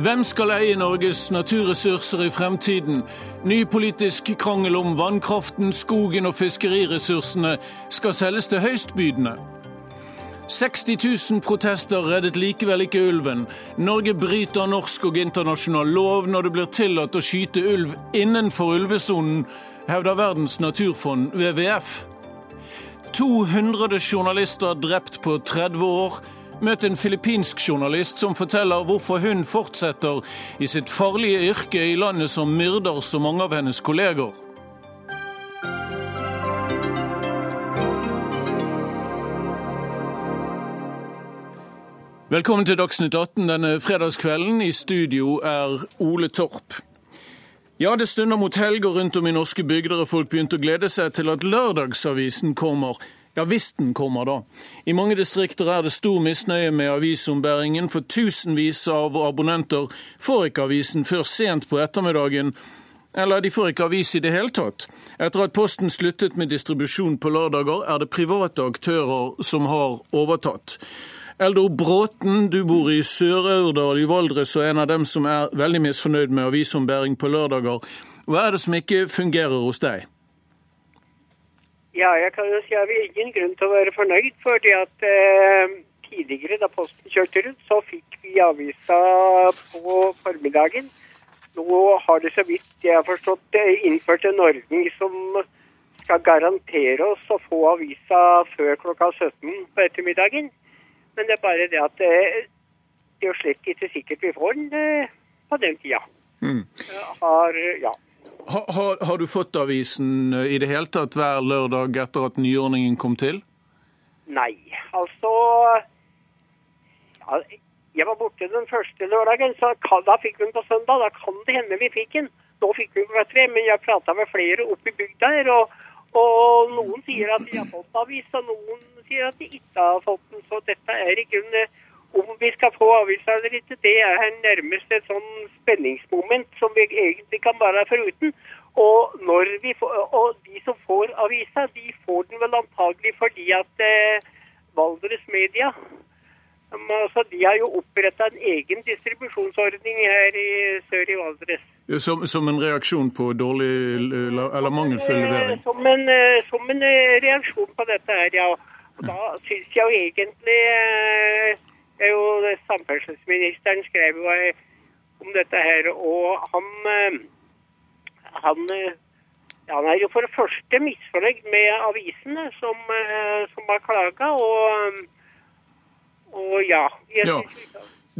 Hvem skal eie Norges naturressurser i fremtiden? Ny politisk krangel om vannkraften, skogen og fiskeriressursene skal selges til høystbydende. 60 000 protester reddet likevel ikke ulven. Norge bryter norsk og internasjonal lov når det blir tillatt å skyte ulv innenfor ulvesonen, hevder Verdens naturfond, WWF. 200 journalister drept på 30 år. Møt en filippinsk journalist som forteller hvorfor hun fortsetter i sitt farlige yrke i landet som myrder så mange av hennes kolleger. Velkommen til Dagsnytt 18 denne fredagskvelden. I studio er Ole Torp. Ja, det stunder mot helg, og rundt om i norske bygder har folk begynt å glede seg til at lørdagsavisen kommer. Ja, hvis den kommer, da. I mange distrikter er det stor misnøye med avisombæringen, for tusenvis av abonnenter får ikke avisen før sent på ettermiddagen. Eller de får ikke avis i det hele tatt. Etter at Posten sluttet med distribusjon på lørdager, er det private aktører som har overtatt. Eldor Bråten, du bor i Sør-Aurdal i Valdres og er en av dem som er veldig misfornøyd med avisombæring på lørdager. Hva er det som ikke fungerer hos deg? Ja, jeg kan jo si at vi har ingen grunn til å være fornøyd, fordi at eh, tidligere da Posten kjørte rundt, så fikk vi avisa på formiddagen. Nå har det så vidt jeg har forstått innført en ordning som skal garantere oss å få avisa før klokka 17 på ettermiddagen. Men det er bare det at det, det er jo slett ikke sikkert vi får den eh, på den tida. Mm. Har, ja. Ha, har, har du fått avisen i det hele tatt hver lørdag etter at nyordningen kom til? Nei, altså Jeg var borte den første lørdagen, så da fikk vi den på søndag. Da kan det hende vi fikk den. Nå fikk vi den klokka tre, men jeg prata med flere oppe i bygda her, og, og noen sier at de har fått avis, og noen sier at de ikke har fått den. Så dette er i grunnen om vi skal få avisa eller ikke, det er nærmest et sånn spenningsmoment som vi egentlig kan være foruten. Og, når vi får, og de som får avisa, de får den vel antagelig fordi at eh, Valdres Media um, altså, De har jo oppretta en egen distribusjonsordning her i sør i Valdres. Som, som en reaksjon på dårlig eller mangelfull levering? Eh, som en, eh, som en eh, reaksjon på dette her, ja. Og da syns jeg jo egentlig det er jo Samferdselsministeren skrev jo om dette her, og han, han, han er jo for det første misfornøyd med avisene som, som har klaga, og, og ja. ja.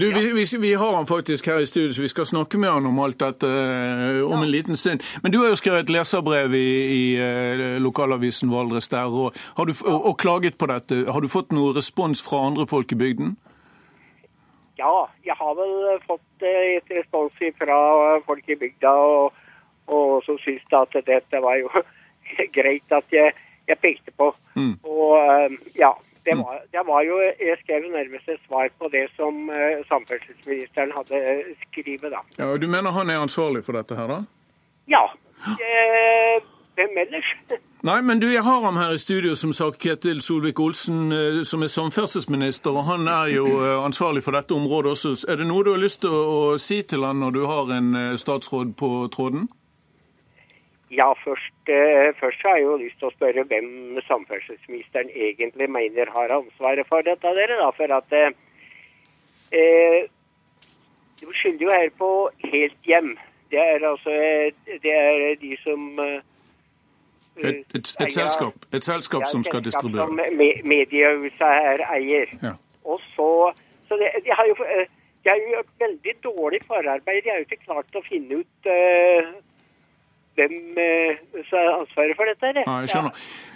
Du, vi, vi, har han faktisk her i studio, så vi skal snakke med han om alt dette om ja. en liten stund. Men du har jo skrevet et leserbrev i, i lokalavisen Valdres der, og, du, og, og, klaget på dette. Har du fått noe respons fra andre folk i bygden? Ja, jeg har vel fått et respons fra folk i bygda, og, og som syns at dette var jo greit at jeg, jeg pekte på. Mm. Og ja, det var, det var, jo Jeg skrev nærmest et svar på det som uh, samferdselsministeren hadde skrevet, da. Ja, og Du mener han er ansvarlig for dette her, da? Ja. Hvem ellers? Nei, men du, jeg har ham her i studio, som sagt, Ketil Solvik-Olsen, som er samferdselsminister. og Han er jo ansvarlig for dette området også. Er det noe du har lyst til å si til han når du har en statsråd på tråden? Ja, først, først har jeg jo lyst til å spørre hvem samferdselsministeren egentlig mener har ansvaret for dette. dere da, For at eh, Du skylder jo her på helt hjem. Det er altså det er de som et, et, et, selskap, et selskap som skal distribuere? Som mediehuset her eier. Ja. Og så, så det, de, har jo, de har jo veldig dårlig forarbeid. De har jo ikke klart å finne ut uh, hvem uh, som har ansvaret for dette. Ja, jeg skjønner. Ja.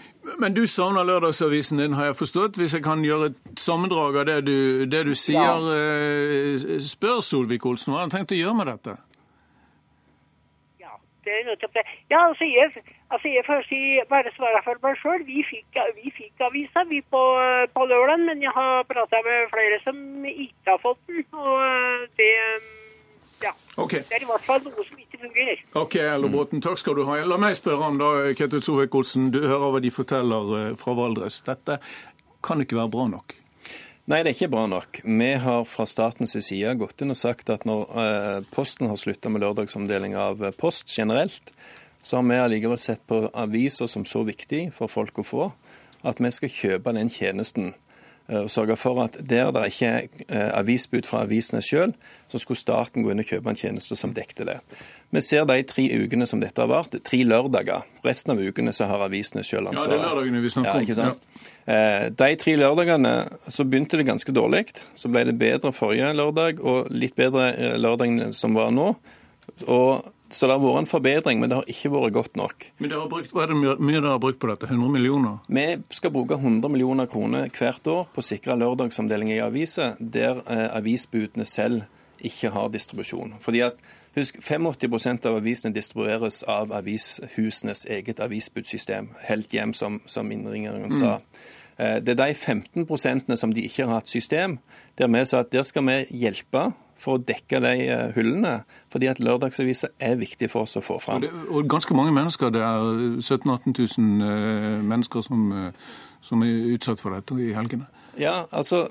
Men du savner lørdagsavisen din, har jeg forstått. Hvis jeg kan gjøre et sammendrag av det du, det du sier, ja. uh, spør Solvik-Olsen hva han har tenkt å gjøre med dette? det er nettopp det. Ja, altså jeg, altså jeg får si, bare svare for meg sjøl. Vi, vi, fikk avisa vi på, på lørdag, men jeg har prata med flere som ikke har fått den. Og det ja. Okay. Det er i hvert fall noe som ikke fungerer. Ok, Ellerbråten, takk skal du ha. La meg spørre om da, Ketil Solvik-Olsen. Du hører hva de forteller fra Valdres. Dette kan ikke være bra nok? Nei, det er ikke bra nok. Vi har fra statens side gått inn og sagt at når eh, Posten har slutta med lørdagsomdeling av eh, post generelt, så har vi allikevel sett på aviser som så viktig for folk å få, at vi skal kjøpe den tjenesten og sørge for at der det ikke er eh, avisbud fra avisene selv, så skulle staten gå inn og kjøpe en tjeneste som dekte det. Vi ser de tre ukene som dette har vært, tre lørdager. Resten av ukene så har avisene selv ansvaret. Ja, det er lørdagene vi snakker om. Ja? Ja. Eh, de tre lørdagene så begynte det ganske dårlig. Så ble det bedre forrige lørdag og litt bedre lørdagen som var nå. Og så det har vært en forbedring, men det har ikke vært godt nok. Men brukt, Hva er det mye dere har brukt på dette? 100 millioner? Vi skal bruke 100 millioner kroner hvert år på å sikre lørdagsomdeling i aviser der eh, avisbudene selv ikke har distribusjon. Fordi at, husk, 85% av avisene distribueres av avishusenes eget avisbudsystem. Helt hjem, som, som innringeren sa. Mm. Eh, det er de 15% som de ikke har hatt system, der vi sa at der skal vi hjelpe for å dekke de eh, hullene. Fordi at lørdagsaviser er viktig for oss å få fram. Og, det, og ganske mange mennesker. Det er 17 000-18 000 mennesker som, eh, som er utsatt for dette i helgene. Ja, altså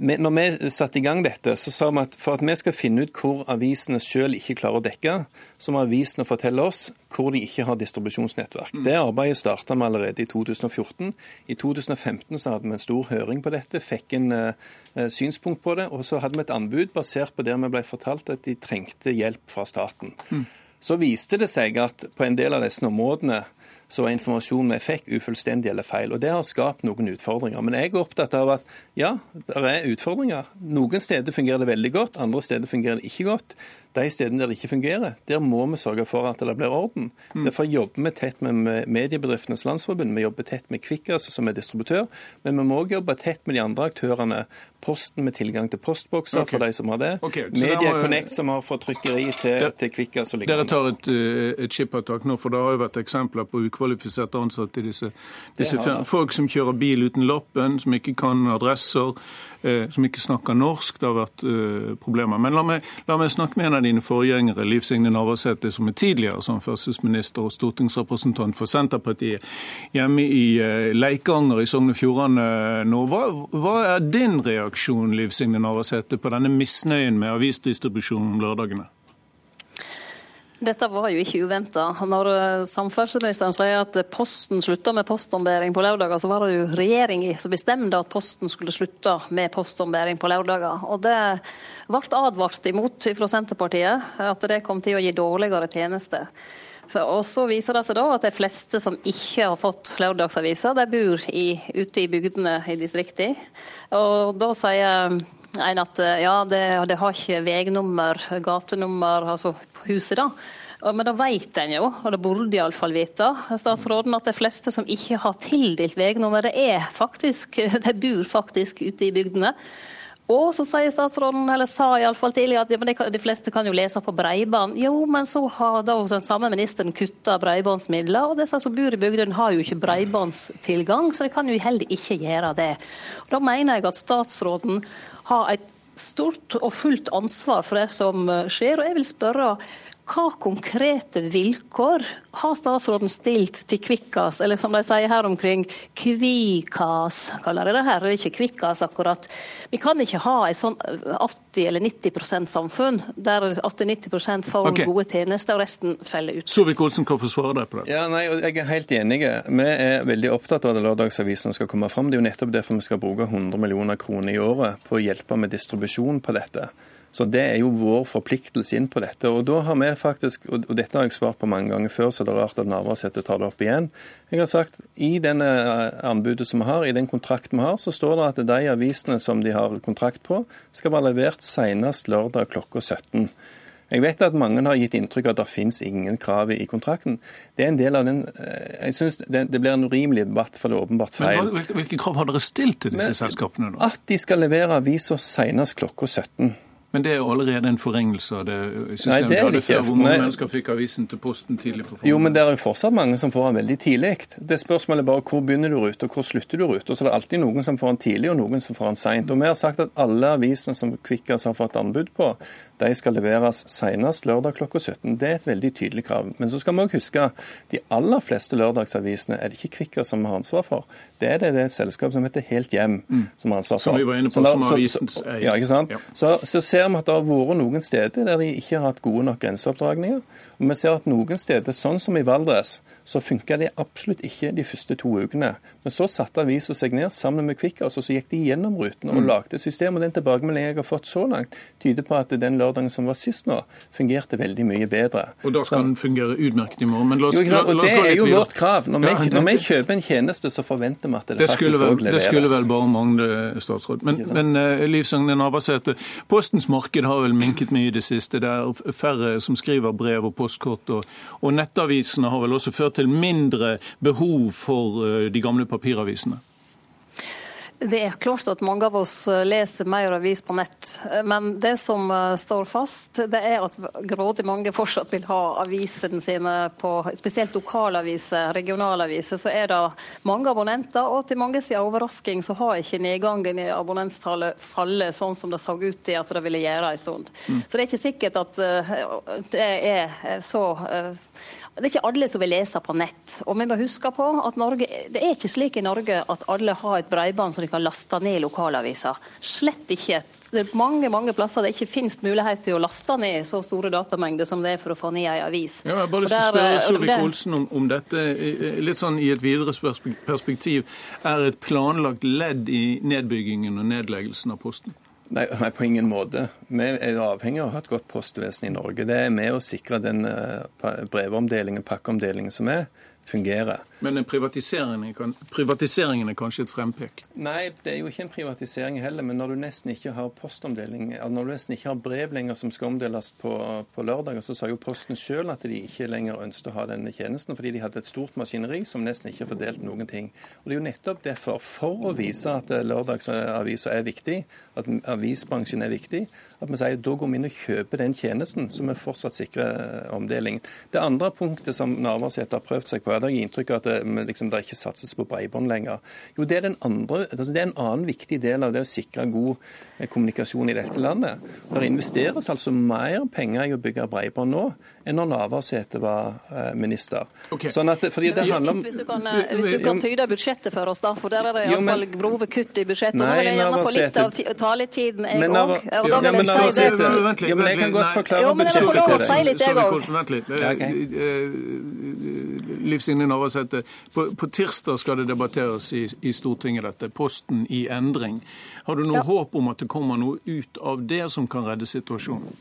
når vi satte i gang dette, så sa vi at for at vi skal finne ut hvor avisene selv ikke klarer å dekke, så må avisene fortelle oss hvor de ikke har distribusjonsnettverk. Mm. Det arbeidet starta vi allerede i 2014. I 2015 så hadde vi en stor høring på dette, fikk en uh, synspunkt på det, og så hadde vi et anbud basert på der vi ble fortalt at de trengte hjelp fra staten. Mm. Så viste det seg at på en del av disse områdene så var informasjonen vi fikk ufullstendig eller feil. Og Det har skapt noen utfordringer. Men jeg er opptatt av at ja, det er utfordringer. Noen steder fungerer det veldig godt, andre steder fungerer det ikke godt. De stedene der det ikke fungerer, der må vi sørge for at det blir orden. Mm. Derfor jobber vi tett med Mediebedriftenes Landsforbund, vi jobber tett med Kvikkas, som er distributør. Men vi må òg jobbe tett med de andre aktørene. Posten med tilgang til postbokser okay. for de som har det. Okay, Media Connect som har fått trykkeri til, til Kvikkas og lignende. Dere tar et, eh, et skippertak nå, for det har jo vært eksempler på ukvalifiserte ansatte i disse, disse Folk som kjører bil uten lappen, som ikke kan adresser. Eh, som ikke snakker norsk. Det har vært uh, problemer. Men la meg, la meg, snakke med en av dine forgjengere, Liv Signe Navarsete, som er tidligere som førstesminister og stortingsrepresentant for Senterpartiet hjemme i uh, Leikanger i Sogn og Fjordane nå. Hva, hva, er din reaksjon, Liv Signe Navarsete, på denne misnøyen med avisdistribusjonen om lørdagene? Dette var jo ikke uventa. Når eh, samferdselsministeren sier at Posten slutta med postombæring på lørdager, så var det jo regjeringa som bestemte at Posten skulle slutte med postombæring på lørdager. Og det ble advart imot fra Senterpartiet, at det kom til å gi dårligere tjenester. Og så viser det seg da at de fleste som ikke har fått lørdagsaviser, de bor i, ute i bygdene i distriktene. Og da sier en at ja, det, det har ikke veinummer, gatenummer, altså huset, da. Men da vet en jo, og det burde iallfall vite, statsråden, at de fleste som ikke har tildelt veinummer, det er faktisk, de bor faktisk ute i bygdene. Og så sier statsråden, eller sa iallfall tidligere, at ja, de, fleste kan jo lese på bredbånd. Jo, men så har da den samme ministeren kutta bredbåndsmidler, og disse som bor i bygdene har jo ikke bredbåndstilgang, så de kan jo heller ikke gjøre det. Da mener jeg at statsråden har et stort og fullt ansvar for det som skjer. Og jeg vil spørre hva konkrete vilkår har statsråden stilt til Kvikkas, eller som de sier her omkring, Kvikas, kaller de det her, det er ikke Kvikkas akkurat. Vi kan ikke ha et sånn 80 eller 90% samfunn der 80-90% får okay. gode tjenester og resten feller ut. Solvik-Olsen, hvorfor svarer deg på det? Ja, nei, Jeg er helt enig. Vi er veldig opptatt av at lørdagsavisen skal komme fram. Det er jo nettopp derfor vi skal bruke 100 millioner kroner i året på å hjelpe med distribusjon på dette. Så Det er jo vår forpliktelse inn på dette. Og da har vi faktisk, og dette har jeg svart på mange ganger før, så det er rart at Navarsete tar det opp igjen. Jeg har sagt i denne eh, anbudet som vi har, i den kontrakten vi har, så står det at de avisene som de har kontrakt på, skal være levert senest lørdag klokka 17. Jeg vet at mange har gitt inntrykk av at det finnes ingen krav i kontrakten. Det er en del av den eh, Jeg synes det, det blir en urimelig debatt, for det er åpenbart feil. Men hvilke krav har dere stilt til disse Men, selskapene? nå? At de skal levere aviser senest klokka 17. Men det er allerede en forengelse av det systemet Nei, det er det ikke. før, hvor mange Nei. mennesker fikk avisen til posten tidlig på Jo, men det er jo fortsatt mange som får den veldig tidlig. Det spørsmålet er bare hvor begynner du rute, og hvor slutter du ruta. Så det er alltid noen som får den tidlig, og noen som får den seint. Og vi har sagt at alle avisene som Kvikkas har fått anbud på, de skal leveres senest lørdag klokka 17. Det er et veldig tydelig krav. Men så skal vi også huske de aller fleste lørdagsavisene er det ikke Kvikkas som har ansvar for. Det er det, det er et selskap som heter Helt Hjem som har ansvar for. Som vi var inne på, Så som avisens eier. Ja, ikke sant? Ja. Så, så ser vi at det har vært noen steder der de ikke har hatt gode nok grenseoppdragninger. Og vi ser at noen steder, sånn som i Valdres, så funka det absolutt ikke de første to ukene. Men så satte avisa seg ned sammen med Kvikkas, og så gikk de gjennom rutene Mm. og lagde et system. Og den tilbakemeldingen jeg har fått så langt, tyder på at den lørdagen som var sist nå, fungerte veldig mye bedre. Og da skal den fungere utmerket i morgen. Men la oss, Jo, la, la oss Det er jo videre. vårt krav. Når vi, når vi kjøper en tjeneste, så forventer vi at det, Det faktisk òg leveres. det skulle vel bare mangle, statsråd. Men, men uh, Liv Sagne Navarsete, Postens marked har vel minket mye i det siste. Det er færre som skriver brev og postkort. Og, og nettavisene har vel også ført til mindre behov for uh, de gamle papiravisene. Det er klart at mange av oss eh, leser mer avis på nett. Eh, Men det som eh, står fast, det er at grådig mange fortsatt vil ha avisene sine på spesielt lokalaviser, regionalaviser. Så er det mange abonnenter, og til mange sin overrasking så har ikke nedgangen i abonnentstallet fallet sånn som det så ut til at det ville gjøre en stund. Så det er ikke sikkert at det er så det er ikke alle som vil lese på nett. Og vi må huske på at Norge, det er ikke slik i Norge at alle har et breiband som de kan laste ned lokalaviser. Slett ikke. Det er mange mange plasser det ikke finnes mulighet til å laste ned så store datamengder som det er for å få ned en avis. Ja, jeg har bare lyst til å spørre eh, Solvik-Olsen om, om dette, litt sånn i et videre perspektiv. Er et planlagt ledd i nedbyggingen og nedleggelsen av Posten? Nei, nei, på ingen måte. Vi er avhengig av å ha et godt postvesen i Norge. Det er med å sikre den eh, brevomdelingen, pakkeomdelingen som er, fungerer. Men en privatiseringen, er privatiseringen er kanskje et frempek? Nei, det er jo ikke en privatisering heller, men når du nesten ikke har postomdeling, når du nesten ikke har brev lenger som skal omdeles på, på lørdager, så sa jo Posten selv at de ikke lenger ønsket å ha denne tjenesten, fordi de hadde et stort maskineri som nesten ikke fordelte noen ting. Og Det er jo nettopp derfor, for å vise at lørdagsavisa lørdagsaviser er viktig, at avisbransjen er viktig, at vi sier da går vi inn og kjøper den tjenesten, så vi fortsatt sikrer eh, omdelingen. Det andre punktet som Navarsete har prøvd seg på, er det jeg inntrykk av at liksom, det ikke satses på bredbånd lenger. Jo, det er, den andre, altså, det er en annen viktig del av det å sikre god eh, kommunikasjon i dette landet. Det investeres altså mer penger i å bygge bredbånd nå enn når Navarsete var eh, minister. Okay. Sånn at, fordi det er handler om fint Hvis du kan, eh, hvis du kan tyde budsjettet for oss, da, for der er det men- iallfall grove kutt i budsjettet. Nei, Nå vil jeg gjerne få litt av taletiden, jeg Men òg. Og Ja, da vil men jeg si det Vent litt, Ja, men jeg kan godt forklare men budsjettet til deg. litt, jeg òg. Ja, Liv Signe Navarsete, på, på tirsdag skal det debatteres i, i Stortinget dette. Posten i endring. Har du noe Ja. håp om at det kommer noe ut av det som kan redde situasjonen?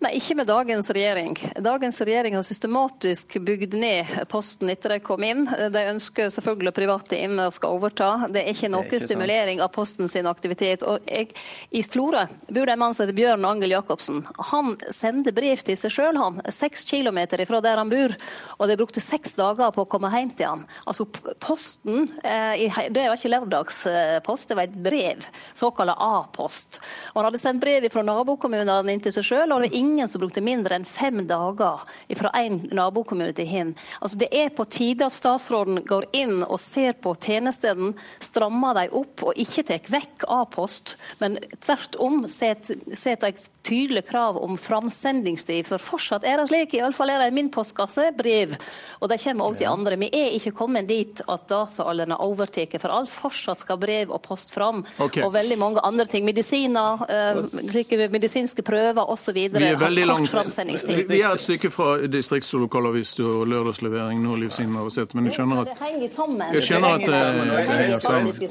Nei, ikke med dagens regjering. Dagens regjering har systematisk bygd ned Posten etter de kom inn. De ønsker selvfølgelig private inn og skal overta. Det er ikke noe ikke sant. stimulering av Posten sin aktivitet. Og jeg, I Florø bor det en mann som heter Bjørn Angel Jacobsen. Han sender brev til seg sjøl, han. Seks kilometer fra der han bor. Og de brukte seks dager på å komme hjem til han. Altså, Posten eh, Det var ikke lørdagspost, det var et brev. Såkalla A-post. Han hadde sendt brev fra nabokommunene inn til seg sjøl, og det var ingen som brukte mindre enn fem dager fra en nabokommune til hin. Altså, det er på tide at statsråden går inn og ser på tjenestene, strammer dem opp og ikke tar vekk A-post, men tvert om setter et tydelig krav om framsendingstid. For fortsatt er det slik, iallfall er det i min postkasse, brev. Og de kommer òg til andre. Vi er ikke kommet dit at dataalderen har overtatt for alt. Fortsatt skal brev og post fram. Okay. Og veldig mange andre ting. Medisiner, eh, slike medisinske prøver osv. Vi er veldig langt vi, er et stykke fra distrikts- og lokalavis og lørdagslevering nå, Liv Signe Navarsete, men jeg skjønner at Det henger sammen. Skjønner at Det henger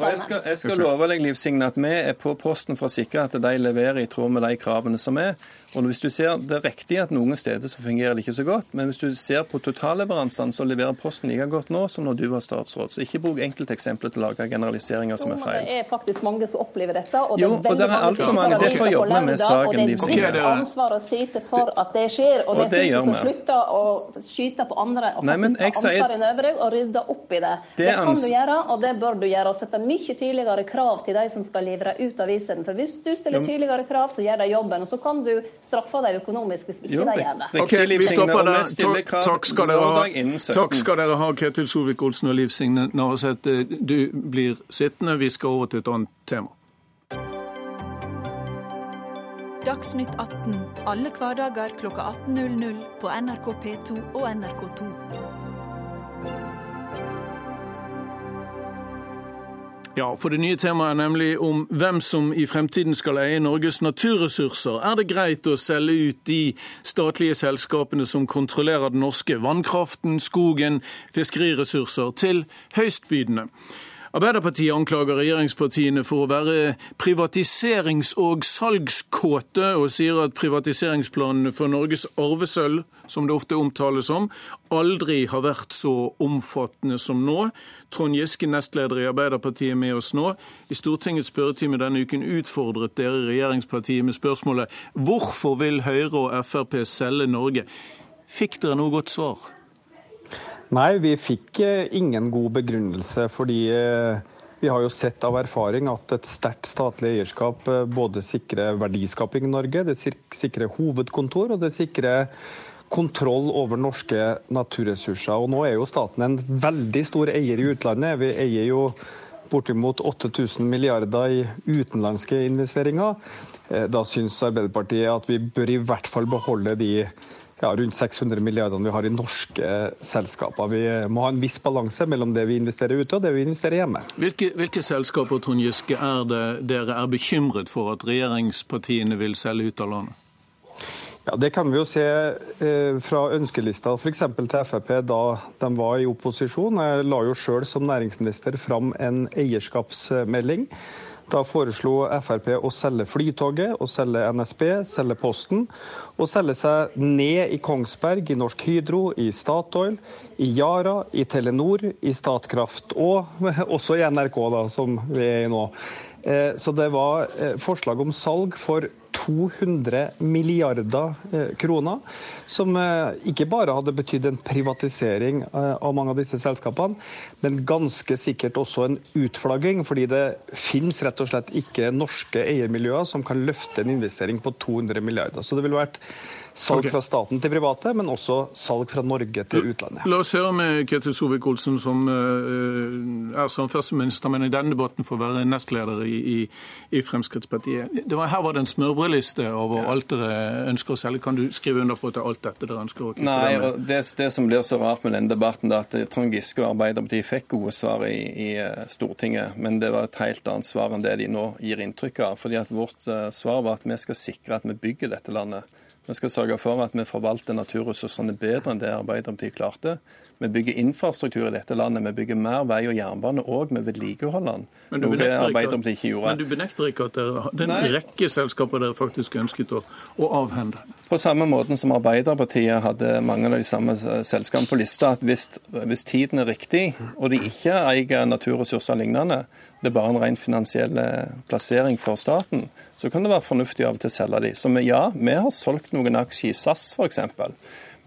jeg skal, jeg skal love deg, Liv Signe, at vi er på Posten for å sikre at de leverer i tråd med de kravene som er. Og hvis du ser, Det er riktig at noen steder så fungerer det ikke så godt, men hvis du ser på totalleveransene, så leverer Posten like godt nå som når du var statsråd. Så ikke bruk enkelteksempler til å lage generaliseringer som er feil. Det er faktisk mange som opplever dette. Og det er, og det er altfor mange. Derfor jobber vi med saken Liv Og det er ditt ansvar å syte for at det skjer. Og, og det ikke som slutter å skyte på andre og faktisk ta ansvar i over deg og rydde opp i det. Det, det kan du gjøre, og det bør du gjøre. Og sette mye tydeligere krav til de som skal levere ut avisen. For hvis du stiller tydeligere krav, så gjør de jobben. Og så kan du straffe dem økonomisk hvis ikke jo, de gjør det. Okay, vi stopper der. Takk skal dere ha, Takk skal dere ha Ketil Solvik-Olsen og Liv Signe Navarsete. Du blir sittende. Vi skal over til et annet tema. Dagsnytt 18 alle hverdager kl 18.00 på NRK P2 og NRK2. Ja, for det nye temaet er nemlig om hvem som i fremtiden skal eie Norges naturressurser. Er det greit å selge ut de statlige selskapene som kontrollerer den norske vannkraften, skogen, fiskeriressurser, til høystbydende? Arbeiderpartiet anklager regjeringspartiene for å være privatiserings- og salgskåte, og sier at privatiseringsplanene for Norges arvesølv, som det ofte omtales om, aldri har vært så omfattende som nå. Trond Giske, nestleder i Arbeiderpartiet, er med oss nå. I Stortingets spørretime denne uken utfordret dere regjeringspartiet med spørsmålet hvorfor vil Høyre og Frp selge Norge? Fikk dere noe godt svar? Nei, vi fikk eh, ingen god begrunnelse. fordi eh, vi har jo sett av erfaring at et sterkt statlig eierskap eh, både sikrer verdiskaping i Norge, det sikrer hovedkontor og det sikrer kontroll over norske naturressurser. Og nå er jo staten en veldig stor eier i utlandet. Vi eier jo bortimot 8000 milliarder i utenlandske investeringer. Da syns Arbeiderpartiet at vi bør i hvert fall beholde de ja, rundt 600 milliardene vi har i norske selskaper. Vi må ha en viss balanse mellom det vi investerer ute og det vi investerer hjemme. Hvilke, hvilke selskaper Trond Giske, er det dere er bekymret for at regjeringspartiene vil selge ut av landet? Ja, Det kan vi jo se eh, fra ønskelista f.eks. til Frp da de var i opposisjon. Jeg la jo sjøl som næringsminister fram en eierskapsmelding da foreslo Frp å selge Flytoget, å selge NSB, selge Posten. Og selge seg ned i Kongsberg, i Norsk Hydro, i Statoil, i Yara, i Telenor, i Statkraft. Og også i NRK, da, som vi er i nå. Eh, så det var eh, forslag om salg for 200 milliarder eh, kroner, som ikke bare hadde betydd en privatisering av mange av disse selskapene, men ganske sikkert også en utflagging, fordi det finnes rett og slett ikke norske eiermiljøer som kan løfte en investering på 200 milliarder. Så det ville vært Salg okay. fra staten til private, men også salg fra Norge til utlandet. La oss høre med Ketil Solvik-Olsen, som eh, er samferdselsminister, men i denne debatten får være nestleder i, i, i Fremskrittspartiet. Var, her var det en smørbrødliste over alt dere ønsker å selge. Kan du skrive under på at det er alt dette dere ønsker å kutte Nei, og det, det, som blir så rart med denne debatten, er at Trond Giske og Arbeiderpartiet fikk gode svar i, i, eh, Stortinget, men det var et helt annet svar enn det de nå gir inntrykk av. fordi at Vårt uh, svar var at vi skal sikre at vi bygger dette landet. Vi skal sørge for at vi forvalter naturressursene bedre enn det Arbeiderpartiet klarte. Vi bygger infrastruktur i dette landet. Vi bygger mer vei og jernbane òg med vedlikeholdene. Noe Arbeiderpartiet ikke gjorde. Men du benekter ikke at det er en rekke selskaper dere faktisk ønsket å, å, avhende? På samme måten som Arbeiderpartiet hadde mange av de samme selskapene på lista, at hvis, hvis tiden er riktig, og de ikke eier naturressurser lignende, det er bare en ren finansiell eh, plassering for staten, så kan det være fornuftig av og til å selge de. Så vi, ja, vi har solgt noen aksjer i SAS f.eks.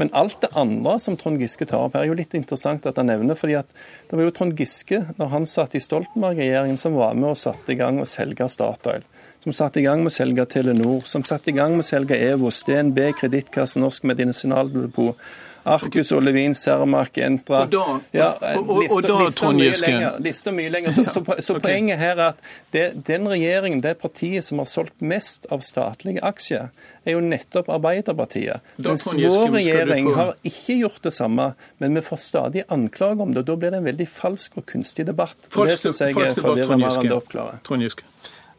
Men alt det andre som Trond Giske tar opp her, er jo litt interessant at han nevner. fordi at Det var jo Trond Giske, når han satt i Stoltenberg-regjeringen, som var med og satte i gang å selge Statoil. Som satte i gang med å selge Telenor, som satte i gang med å selge Evos, DNB, Kredittkassen, Norsk Medisinaldepot. Arcus og Levin, Cermaq, Entra Og da, ja, og, og, og da Trond Giske Lista mye lenger. Så, så, så okay. poenget her er at det, den regjeringen, det partiet som har solgt mest av statlige aksjer, er jo nettopp Arbeiderpartiet. Mens vår regjering få... har ikke gjort det samme, men vi får stadig anklager om det. og Da blir det en veldig falsk og kunstig debatt. Falsk, det syns jeg er forvirrende mer enn det oppklarer.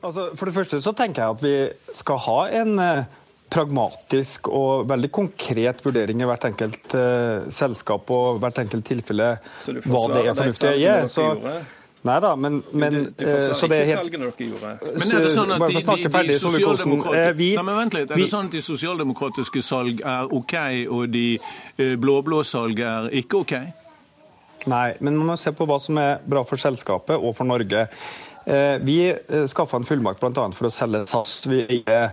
Altså, for det første så tenker jeg at vi skal ha en eh, pragmatisk og veldig konkret vurdering i hvert enkelt uh, selskap og hvert enkelt tilfelle hva det er fornuftig å gjøre. Så, Nei da, men, men du, du eh, så det er helt salgene dere gjorde. Men er det sånn at de, de, de, sosialdemokratiske Eh. Er sånn sosialdemokratiske salg er OK, og de eh, blå-blå salg er ikke OK? Nei, men man må se på hva som er bra for selskapet og for Norge. Eh, Vi skaffa en fullmakt bl.a. for å selge SAS. Vi eier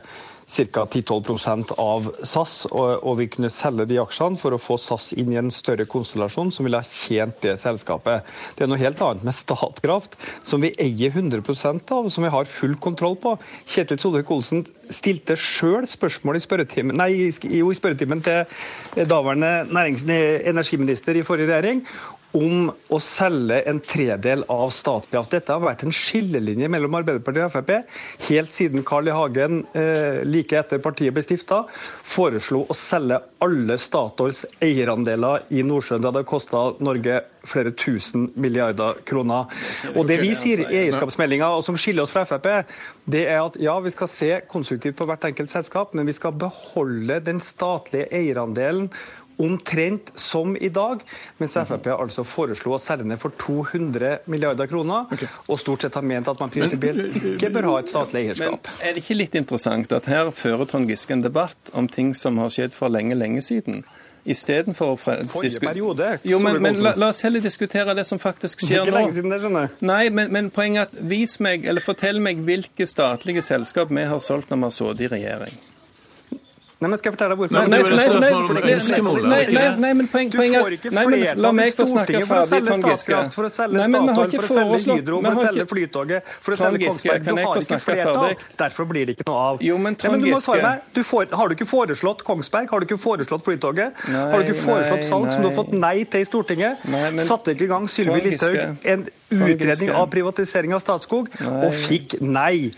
ca. 10-12 av SAS, og, og vi kunne selge de aksjene for å få SAS inn i en større konstellasjon som ville ha tjent det selskapet. Det er noe helt annet med Statkraft, som vi eier 100% av, som vi har full kontroll på. Kjetil Solvik-Olsen stilte sjøl spørsmål i spørretimen, nei, jo, i spørretimen til daværende energiminister i forrige regjering om å selge en tredel av Statkraft. Dette har vært en skillelinje mellom Arbeiderpartiet og Frp helt siden Carl I. Hagen, eh, like etter partiet ble stifta, foreslo å selge alle Statoils eierandeler i Nordsjøen. Det hadde kosta Norge flere tusen milliarder kroner. Og Det vi sier i eierskapsmeldinga, og som skiller oss fra Frp, det er at ja, vi skal se konstruktivt på hvert enkelt selskap, men vi skal beholde den statlige eierandelen omtrent som i dag, mens Frp altså foreslo å selge ned for 200 milliarder kroner, og stort sett har ment at man prinsipielt ikke bør ha et statlig Men er det ikke litt interessant at her fører Trond Giske en debatt om ting som har skjedd for lenge, lenge siden? Istedenfor å fre- Forrige periode, Jo, men, men la, la oss heller diskutere det som faktisk er skjer nå. det. Nei, men, men poenget er at vis meg, eller fortell meg hvilke statlige selskap vi har solgt når vi har sittet i regjering. Nei, men Skal jeg fortelle deg hvorfor? Nei, nei, nei, nei, nei, men poeng, Du poenget får ikke nei, men flertall La meg i få snakke Stortinget for å ferdig, selge Trond Giske. Statkraft, for å selge Nei, men Statoil, for å selge Hydro, for å selge Flytoget, for å selge Giske, Kongsberg. kan Du jeg har få ikke snakke flertall, ferdig? derfor blir det ikke noe av. Jo, men Trond Giske- meg. Du får, har du ikke foreslått Kongsberg? Har du ikke foreslått Flytoget? Nei, har du ikke foreslått nei, salg som du har fått nei til i Stortinget? Nei, men- Satte ikke i gang Sylvi Listhaug en utredning av privatisering av Statskog, og fikk nei.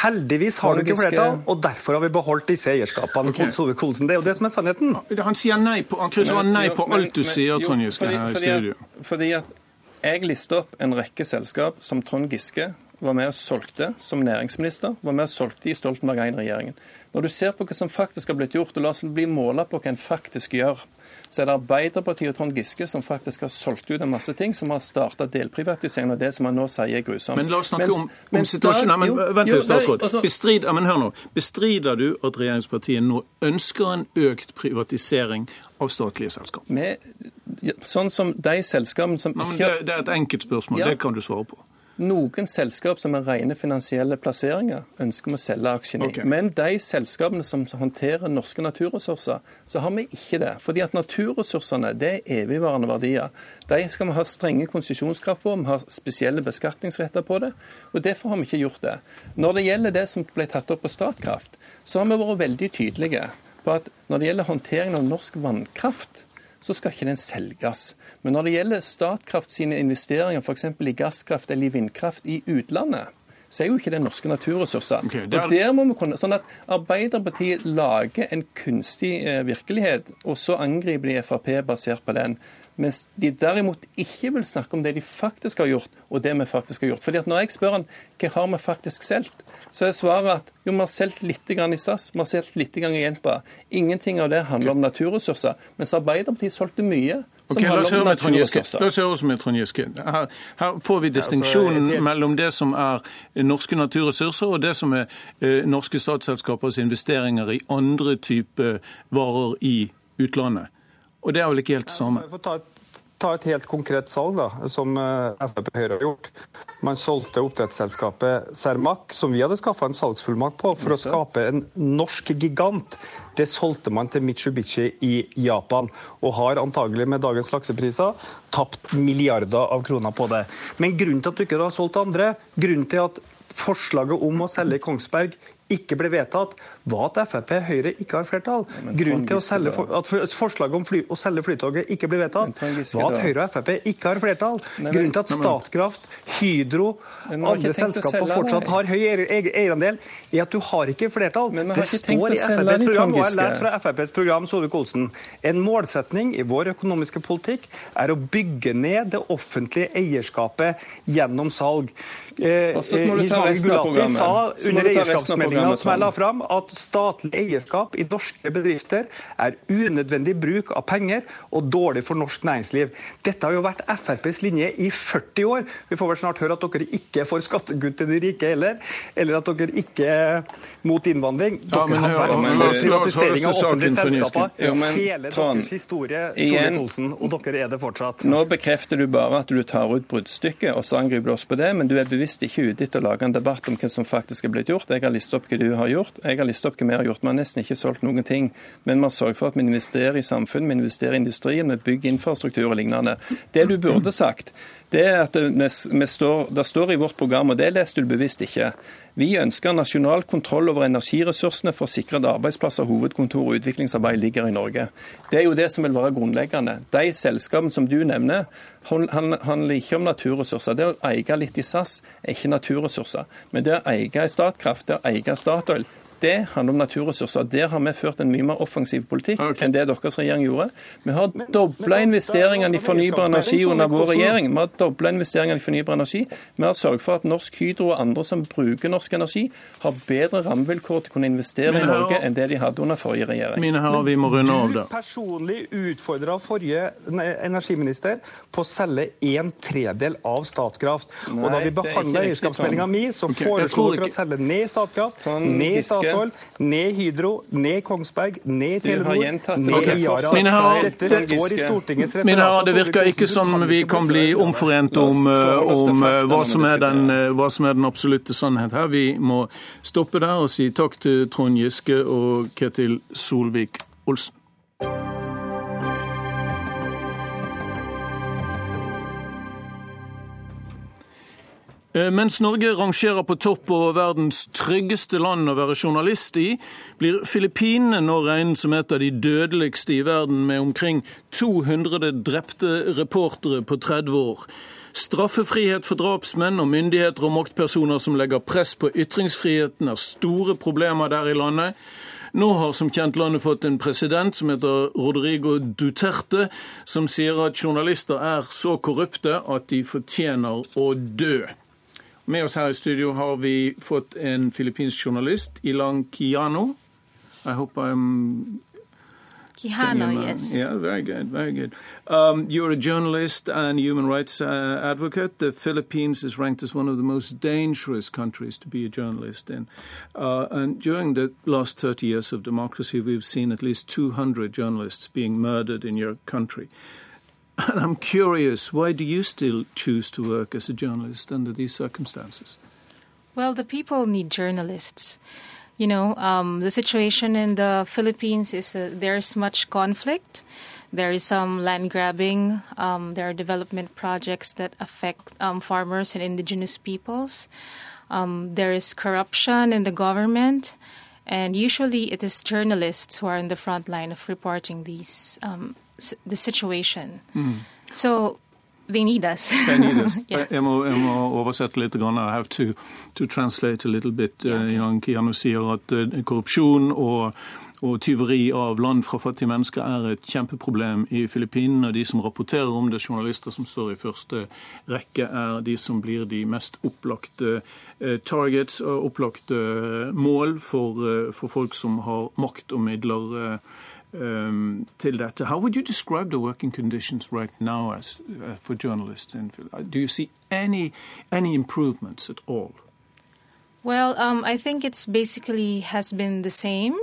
Heldigvis har du ikke flertall, og derfor har vi beholdt disse eierskapene. Okay. Solvik-Olsen. Det er jo det som er sannheten. Han sier nei på, han krysser nei på alt du sier, Trond Giske, her i fordi studio. Fordi at jeg lister opp en rekke selskap som Trond Giske var med og solgte som næringsminister, var med og solgte i Stoltenberg I-regjeringen. Når du ser på hva som faktisk har blitt gjort, og la oss bli måla på hva en faktisk gjør, så er det Arbeiderpartiet og Trond Giske som faktisk har solgt ut en masse ting, som har starta delprivatisering av det som han nå sier er grusomt. Men la oss snakke Mens- om, om mens situasjonen. Da- men jo, Vent jo, litt, statsråd. altså- Bestrid, men hør nå. Bestrider du at regjeringspartiet nå ønsker en økt privatisering av statlige selskap? med, sånn som de selskapene som ikke det, det er et enkelt spørsmål. Ja. Det kan du svare på. Noen selskap som er rene finansielle plasseringer, ønsker vi å selge aksjene i. Okay. Men de selskapene som håndterer norske naturressurser, så har vi ikke det. Fordi at naturressursene det er evigvarende verdier. De skal vi ha strenge konsesjonskrav på, vi har spesielle beskatningsretter på det. og Derfor har vi ikke gjort det. Når det gjelder det som ble tatt opp på Statkraft, så har vi vært veldig tydelige på at når det gjelder håndteringen av norsk vannkraft, så skal ikke den selges. Men når det gjelder Statkraft sine investeringer f.eks. i gasskraft eller i vindkraft i utlandet, så er jo ikke det norske naturressurser. Okay, det er- Og der må vi kunne, sånn at Arbeiderpartiet lager en kunstig eh, virkelighet, og så angriper de Frp basert på den. Mens de derimot ikke vil snakke om det de faktisk har gjort, og det vi faktisk har gjort. Fordi at Når jeg spør han hva har vi faktisk solgt, så er svaret at jo, vi har solgt litt grann i SAS, vi har solgt litt grann i Jenta. Ingenting av det handler om naturressurser. Mens Arbeiderpartiet solgte mye som La oss høre med Trond Giske. Her, her får vi distinksjonen Altså, mellom det som er norske naturressurser, og det som er eh, norske statsselskapers investeringer i andre typer varer i utlandet. Og det er vel ikke helt samme? Jeg får ta et, ta et helt konkret salg, da, som eh, Frp Høyre har gjort. Man solgte oppdrettsselskapet Cermaq, som vi hadde skaffa en salgsfullmakt på, for å skape en norsk gigant. Det solgte man til Mitsubishi i Japan, og har antagelig med dagens laksepriser tapt milliarder av kroner på det. Men grunnen til at du ikke har solgt andre, grunnen til at forslaget om å selge Kongsberg ikke ble vedtatt, var at Frp Høyre ikke har flertall. Grunnen til for, at for- forslaget om fly, å selge Flytoget ikke ble vedtatt, var at Høyre og Frp ikke har flertall. Nei, Grunnen til at Statkraft, Hydro, Men andre selskaper fortsatt har høy eier- eier- eierandel, er at du har ikke flertall. Har Det står i FrPs program, og jeg lest leser fra FrPs program, Solvik-Olsen. En målsetning i vår økonomiske politikk er å bygge ned det offentlige eierskapet gjennom salg. Eh, Og Gulati sa under eierskapsmeldinga som jeg la fram, at statlig eierskap i norske bedrifter er unødvendig bruk av penger og dårlig for norsk næringsliv. Dette har jo vært FrPs linje i 40 år. Vi får vel snart høre at dere ikke får skattegutt til de rike heller, eller at dere ikke er mot innvandring. Ja, Dere men har vært men for privatisering av offentlige selskaper ja, men, hele Trond, deres historie, Solvik-Olsen, og dere er det fortsatt. Nå bekrefter du bare at du tar ut bruddstykket, og så angriper du oss på det, men du er bevisst ikke ute etter å lage en debatt om hva som faktisk er blitt gjort. Jeg har listet opp hva du har gjort. Jeg har listet opp hva vi har gjort. Vi har nesten ikke solgt noen ting. Men vi har sørget for at vi investerer i samfunn, vi investerer i industrien, vi bygger infrastruktur og lignende. Det du burde sagt, det er at det, står, det står i vårt program, og det leste du bevisst ikke. Vi ønsker nasjonal kontroll over energiressursene for å sikre at arbeidsplasser, hovedkontor og utviklingsarbeid ligger i Norge. Det er jo det som vil være grunnleggende. De selskapene som du nevner, han- han- handler ikke om naturressurser. Det å eie litt i SAS er ikke naturressurser. Men det å eie i Statkraft, det å eie Statoil, det handler om naturressurser. Der har vi ført en mye mer offensiv politikk okay. enn det deres regjering gjorde. Vi har dobla investeringene i fornybar energi under vår regjering. Vi har dobla investeringene i fornybar energi. Vi har sørget for at Norsk Hydro og andre som bruker norsk energi, har bedre rammevilkår til å kunne investere i Norge enn det de hadde under forrige regjering. Mine herrer, vi må runde av Du der. personlig utfordra forrige energiminister på å selge en tredel av Statkraft. Nei, og da vi det behandla eierskapsmeldinga mi, så okay. foreslo dere å selge ned Statkraft, ned Giske. Statoil, ned Hydro, ned Kongsberg, ned Telenor, ned. Yara. Mine herrer, det virker ikke som vi kan bli omforent om, eh, om eh, hva, som er den, eh, hva som er den absolutte sannhet her. Vi må stoppe der og si takk til Trond Giske og Ketil Solvik-Olsen. Mens Norge rangerer på topp over verdens tryggeste land å være journalist i, blir Filippinene nå regnet som et av de dødeligste i verden, med omkring 200 drepte reportere på 30 år. Straffefrihet for drapsmenn og myndigheter og maktpersoner som legger press på ytringsfriheten, er store problemer der i landet. Nå har som kjent landet fått en president som heter Rodrigo Duterte, som sier at journalister er så korrupte at de fortjener å dø. Med oss her i studio har vi fått en filippinsk journalist, Ilang Kiano. I hope I'm uh, yes. Yeah, very good, very good. Um, you're a journalist and human rights uh, advocate. The Philippines is ranked as one of the most dangerous countries to be a journalist in. Uh, and during the last 30 years of democracy, we've seen at least 200 journalists being murdered in your country. And I'm curious, why do you still choose to work as a journalist under these circumstances? Well, the people need journalists. You know, um, the situation in the Philippines is that there's much conflict. There is some land grabbing. Um, there are development projects that affect um, farmers and indigenous peoples. Um, there is corruption in the government. And usually it is journalists who are in the front line of reporting these um, the situation. So they need us. They need us. Yeah. Jeg må, jeg må oversette litt. Grann. I have to, to translate a little bit. Yeah, ok. Uh, Jan Kiano sier at uh, korrupsjon og, og tyveri av land fra fattige mennesker er et kjempeproblem i Filippinene. De som rapporterer om det, journalister som står i første rekke, er de som blir de mest opplagte eh, targets opplagte eh, mål for, eh, for folk som har makt og midler. Um, till that. How would you describe the working conditions right now as uh, for journalists? In, Phil- uh, do you see any any improvements at all? Well, um, I think it's basically has been the same.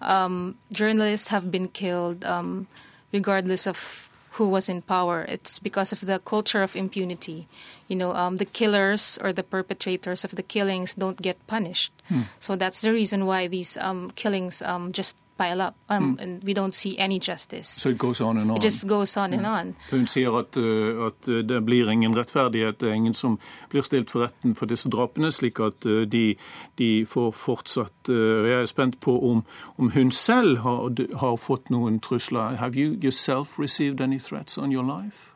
Um, journalists have been killed um, regardless of who was in power. It's because of the culture of impunity. You know, um, the killers or the perpetrators of the killings don't get punished. So that's the reason why these um, killings um, just pile up, um, and we don't see any justice. So it goes on and on. It just goes on and on. Hun sier at, uh, at uh, det blir ingen rettferdighet, det er ingen som blir stilt for retten for disse drapene, slik at uh, de, de får fortsatt Jeg er spent på om, om hun selv har, har fått noen trusler. Have you yourself received any threats on your life?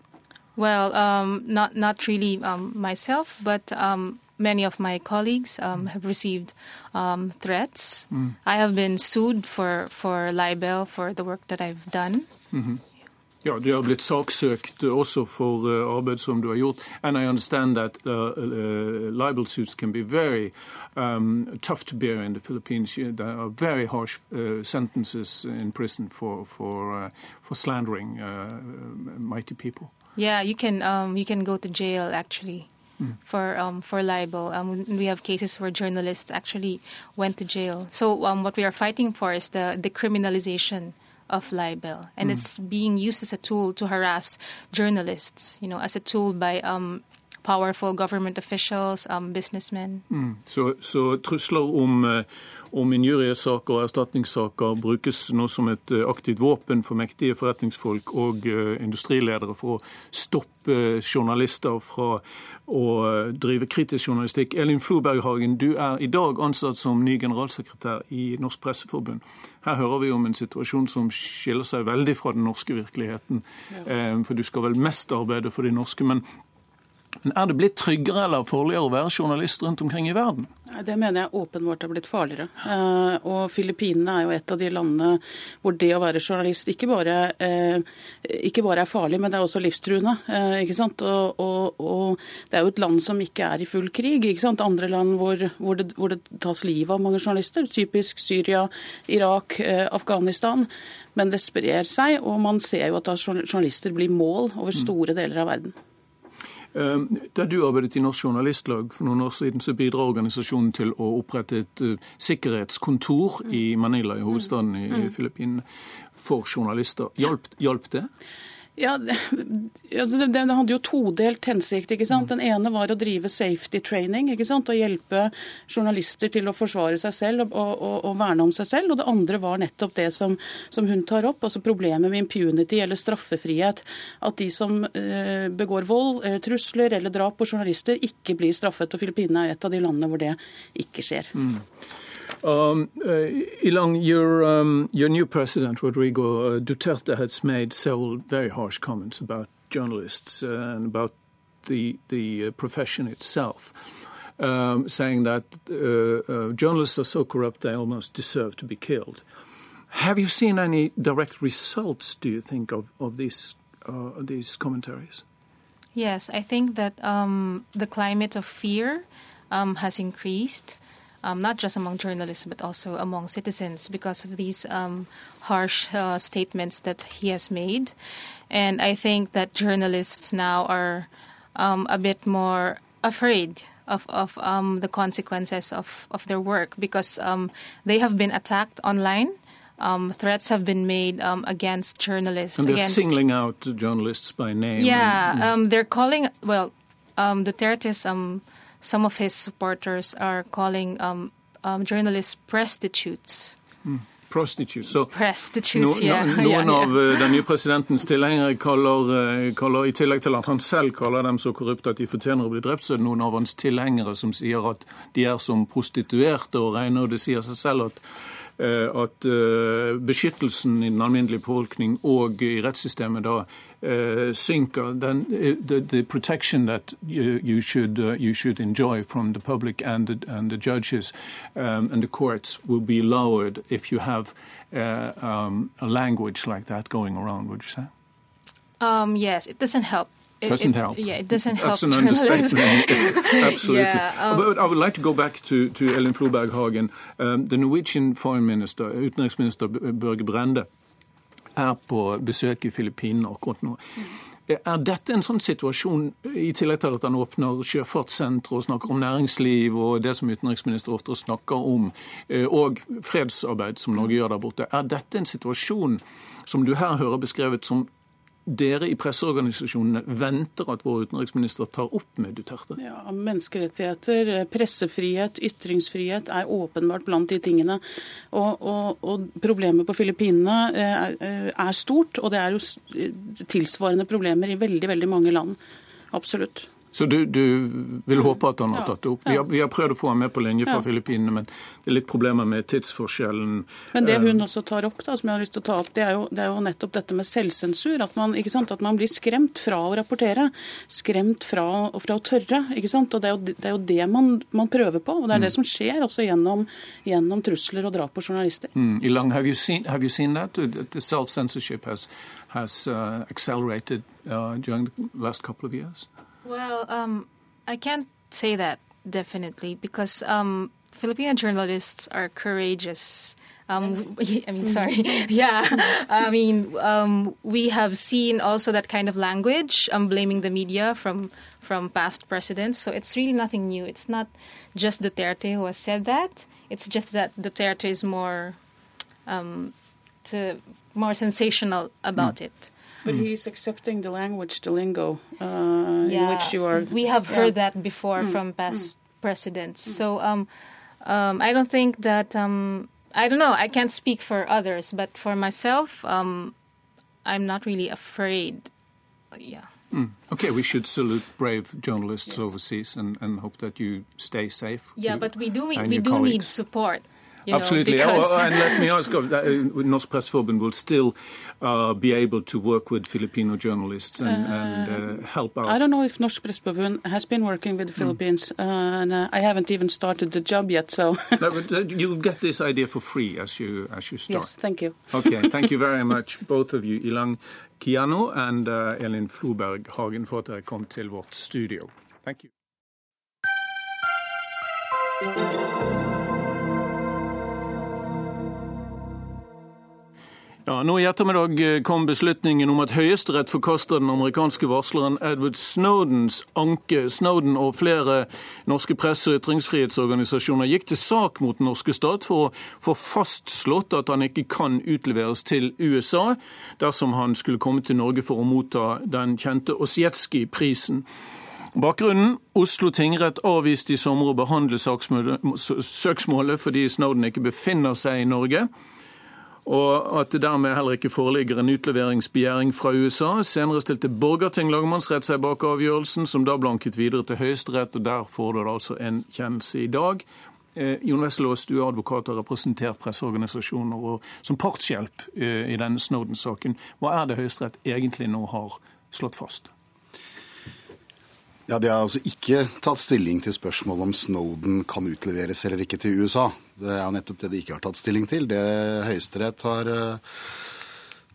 Well, um, not not really um, myself, but um, many of my colleagues um, have received um, threats. I have been sued for for libel for the work that I've done. Ja, Du har blitt saksøkt også for uh, arbeid som du har gjort. And I understand that uh, uh, libel suits can be very um, tough to bear in the Philippines. There are very harsh uh, sentences in prison for for, uh, for slandering uh, mighty people. Yeah, you can um, you can go to jail actually. Mm. For um, for libel, um, we have cases where journalists actually went to jail. So um, what we are fighting for is the decriminalization of libel, and mm. it's being used as a tool to harass journalists. You know, as a tool by um, powerful government officials, um, businessmen. Mm. Så, så, trusler om, eh, om injuriesaker og erstatningssaker brukes nå som et eh, aktivt våpen for mektige forretningsfolk og uh, industriledere for å stoppe journalister fra å drive kritisk journalistikk. Elin Floberghagen, du er i dag ansatt som ny generalsekretær i Norsk Presseforbund. Her hører vi om en situasjon som skiller seg veldig fra den norske virkeligheten. For du skal vel mest arbeide for de norske. men men Er det blitt tryggere eller farligere å være journalist rundt omkring i verden? Det mener jeg åpenbart har blitt farligere. Eh, og Filippinene er jo et av de landene hvor det å være journalist ikke bare, eh, ikke bare er farlig, men det er også livstruende. Eh, ikke sant? Og, og, og, det er jo et land som ikke er i full krig. ikke sant? Andre land hvor, hvor, det, hvor det, tas livet av mange journalister. Typisk Syria, Irak, Afghanistan. Men det sprer seg, og man ser jo at journalister blir mål over store deler av verden. Ehm, da du arbeidet i Norsk Journalistlag for noen år siden, så bidrar organisasjonen til å opprette et uh, sikkerhetskontor i Manila, i hovedstaden i, i mm. Filippinene, for journalister. Hjalp, hjalp det? Ja, altså det, det, hadde jo todelt hensikt. ikke sant? Den ene var å drive safety training ikke sant? og hjelpe journalister til å forsvare seg selv og, og, og verne om seg selv. Og det andre var nettopp det som, som, hun tar opp, altså problemet med impunity eller straffefrihet. At de som eh, begår vold, eller trusler eller drap på journalister, ikke blir straffet. Og Filippinene er et av de landene hvor det ikke skjer. Mm. Um, uh, your, um, your new president, Rodrigo uh, Duterte, has made several very harsh comments about journalists uh, and about the, the uh, profession itself, um, saying that uh, uh, journalists are so corrupt they almost deserve to be killed. Have you seen any direct results, do you think, of, of these, these commentaries? Yes, I think that um, the climate of fear um, has increased um, not just among journalists but also among citizens because of these um, harsh uh, statements that he has made. And I think that journalists now are um, a bit more afraid of, of um, the consequences of, of their work because um, they have been attacked online. Um, threats have been made um, against journalists. And they're against, singling out journalists by name. Yeah, and, um, they're calling, well, um, Duterte's um, some of his supporters are calling um, um, journalists prostitutes. Mm. Prostitutes. Så Prostitutes, no, yeah. Noen yeah, yeah. av uh, den nye presidentens tilhengere kaller, uh, kaller, i tillegg til at han selv kaller dem så korrupte at de fortjener å bli drept, så er det noen av hans tilhengere som sier at de er som prostituerte og regner, og det sier seg selv at uh, at beskyttelsen i den alminnelige befolkning og i rettssystemet da uh, synker, then the, the, protection that you, you should uh, you should enjoy from the public and the, and the judges um, and the courts will be lowered if you have uh, um, a language like that going around. Would you say? Um, yes, it doesn't help. It doesn't help. Yeah, it doesn't That's help. That's an understatement. Absolutely. Yeah, um, but I would like to go back to, to Ellen Floberg Hagen. Um, the Norwegian Foreign Minister, utenriksminister Børge Brende, er på besøk i Filippinene akkurat nå. Er dette en sånn situasjon, i tillegg til at han åpner sjøfartssentre og snakker om næringsliv og det som utenriksminister ofte snakker om, eh, og fredsarbeid som Norge gjør der borte, er dette en situasjon som du her hører beskrevet som dere i presseorganisasjonene venter at vår utenriksminister tar opp med Duterte? Ja, Menneskerettigheter, pressefrihet, ytringsfrihet er åpenbart blant de tingene. Og, og, og Problemet på Filippinene eh, er, eh, er, stort, og det er jo tilsvarende problemer i veldig, veldig mange land. Absolutt. Så du, du, vil håpe at han har tatt det opp? Vi har, vi har, prøvd å få han med på linje fra ja. Filippinene, men det er litt problemer med tidsforskjellen. Men det hun også tar opp, da, som jeg har lyst til å ta opp, det er jo, det er jo nettopp dette med selvsensur. At man, at man, blir skremt fra å rapportere. Skremt fra, fra å tørre. ikke sant? Og Det er jo det, er jo det man, man, prøver på. Og det er det mm. som skjer også gjennom, gjennom trusler og drap på journalister. Mm. Ilang, have you seen, have you seen that? The self-censorship has, has uh, accelerated uh, during the last couple of years? Well, um, I can't say that definitely because um, Filipino journalists are courageous. Um, I mean, sorry. yeah. I mean, um, we have seen also that kind of language, um, blaming the media from from past presidents. So it's really nothing new. It's not just Duterte who has said that. It's just that Duterte is more, um, to, more sensational about mm. it. But mm. he's accepting the language, the lingo uh, yeah. in which you are. We have heard that before mm. from past mm. presidents. Mm. So um, um, I don't think that. Um, I don't know. I can't speak for others, but for myself, um, I'm not really afraid. Yeah. Mm. Okay, we should salute brave journalists yes. overseas and, and hope that you stay safe. Yeah, but we do we, we do colleagues. need support. You Absolutely. Know, because... oh, and let me ask, uh, Norsk Pressforbund will still uh, be able to work with Filipino journalists and, uh, and uh, help out? I don't know if Norsk Pressforbund has been working with the hmm. Philippines, mm. and uh, I haven't even started the job yet. So uh, you'll get this idea for free as you as you start. Yes, thank you. Okay, thank you very much, both of you, Ilang Kiano and Elin Floberg Hagen, for at dere kom til vårt studio. Thank you. Ja, nå I ettermiddag eh, kom beslutningen om at Høyesterett forkaster den amerikanske varsleren Edward Snowdens anke. Snowden og flere norske presse- og ytringsfrihetsorganisasjoner gikk til sak mot den norske stat for å få fastslått at han ikke kan utleveres til USA dersom han skulle komme til Norge for å motta den kjente Osjetskij-prisen. Bakgrunnen Oslo tingrett avviste i sommer å behandle søksmålet fordi Snowden ikke befinner seg i Norge og at det dermed heller ikke foreligger en utleveringsbegjæring fra USA. Senere stilte Borgarting lagmannsrett seg bak avgjørelsen, som da blanket videre til Høyesterett, og der får det altså en kjennelse i dag. Eh, Jon Wesselås, du er advokat og har representert presseorganisasjoner og som partshjelp eh, i denne Snowden-saken. Hva er det Høyesterett egentlig nå har slått fast? Ja, De har altså ikke tatt stilling til spørsmålet om Snowden kan utleveres eller ikke til USA. Det er nettopp det de ikke har tatt stilling til. Det Høyesterett har eh,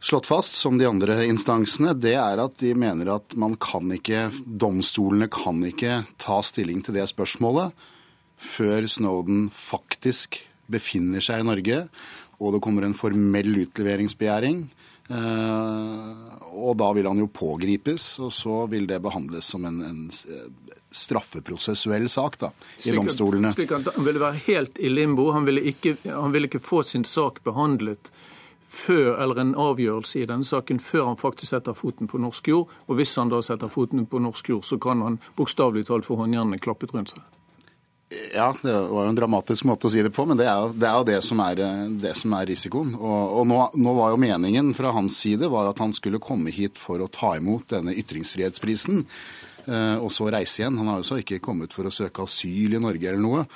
slått fast, som de andre instansene, det er at de mener at man kan ikke, domstolene kan ikke ta stilling til det spørsmålet før Snowden faktisk befinner seg i Norge og det kommer en formell utleveringsbegjæring. Eh, og da vil han jo pågripes, og så vil det behandles som en, en straffeprosessuell sak da, i slik domstolene. Slik at Han ville være helt i limbo. Han ville ikke, han ville ikke få sin sak behandlet før, eller en avgjørelse i denne saken før han faktisk setter foten på norsk jord. Og hvis han da setter foten på norsk jord, så kan han bokstavelig talt få håndjernene klappet rundt seg. Ja, det var jo en dramatisk måte å si det på, men det er, det er jo det som er, det som er risikoen. Og, og nå, nå, var jo meningen fra hans side var at han skulle komme hit for å ta imot denne ytringsfrihetsprisen, eh, og så reise igjen. Han har jo så ikke kommet for å søke asyl i Norge eller noe.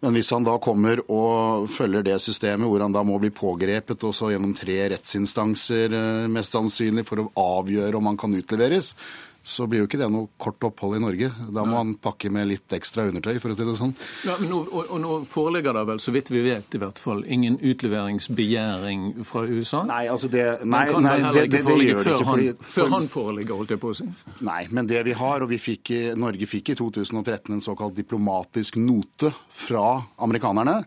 Men hvis han da kommer og følger det systemet hvor han da må bli pågrepet også gjennom tre rettsinstanser eh, mest sannsynlig for å avgjøre om han kan utleveres, så blir jo ikke det noe kort opphold i Norge. Da må han pakke med litt ekstra undertøy, for å si det sånn. Ja, nå, og, og, nå foreligger det vel, så vidt vi vet i hvert fall, ingen utleveringsbegjæring fra USA? Nei, altså det, nei, nei, det, det, det gjør det ikke. Fordi, han, før han foreligger, holdt jeg på å si? Nei, men det vi har, og vi fikk, Norge fikk i 2013 en såkalt diplomatisk note fra amerikanerne,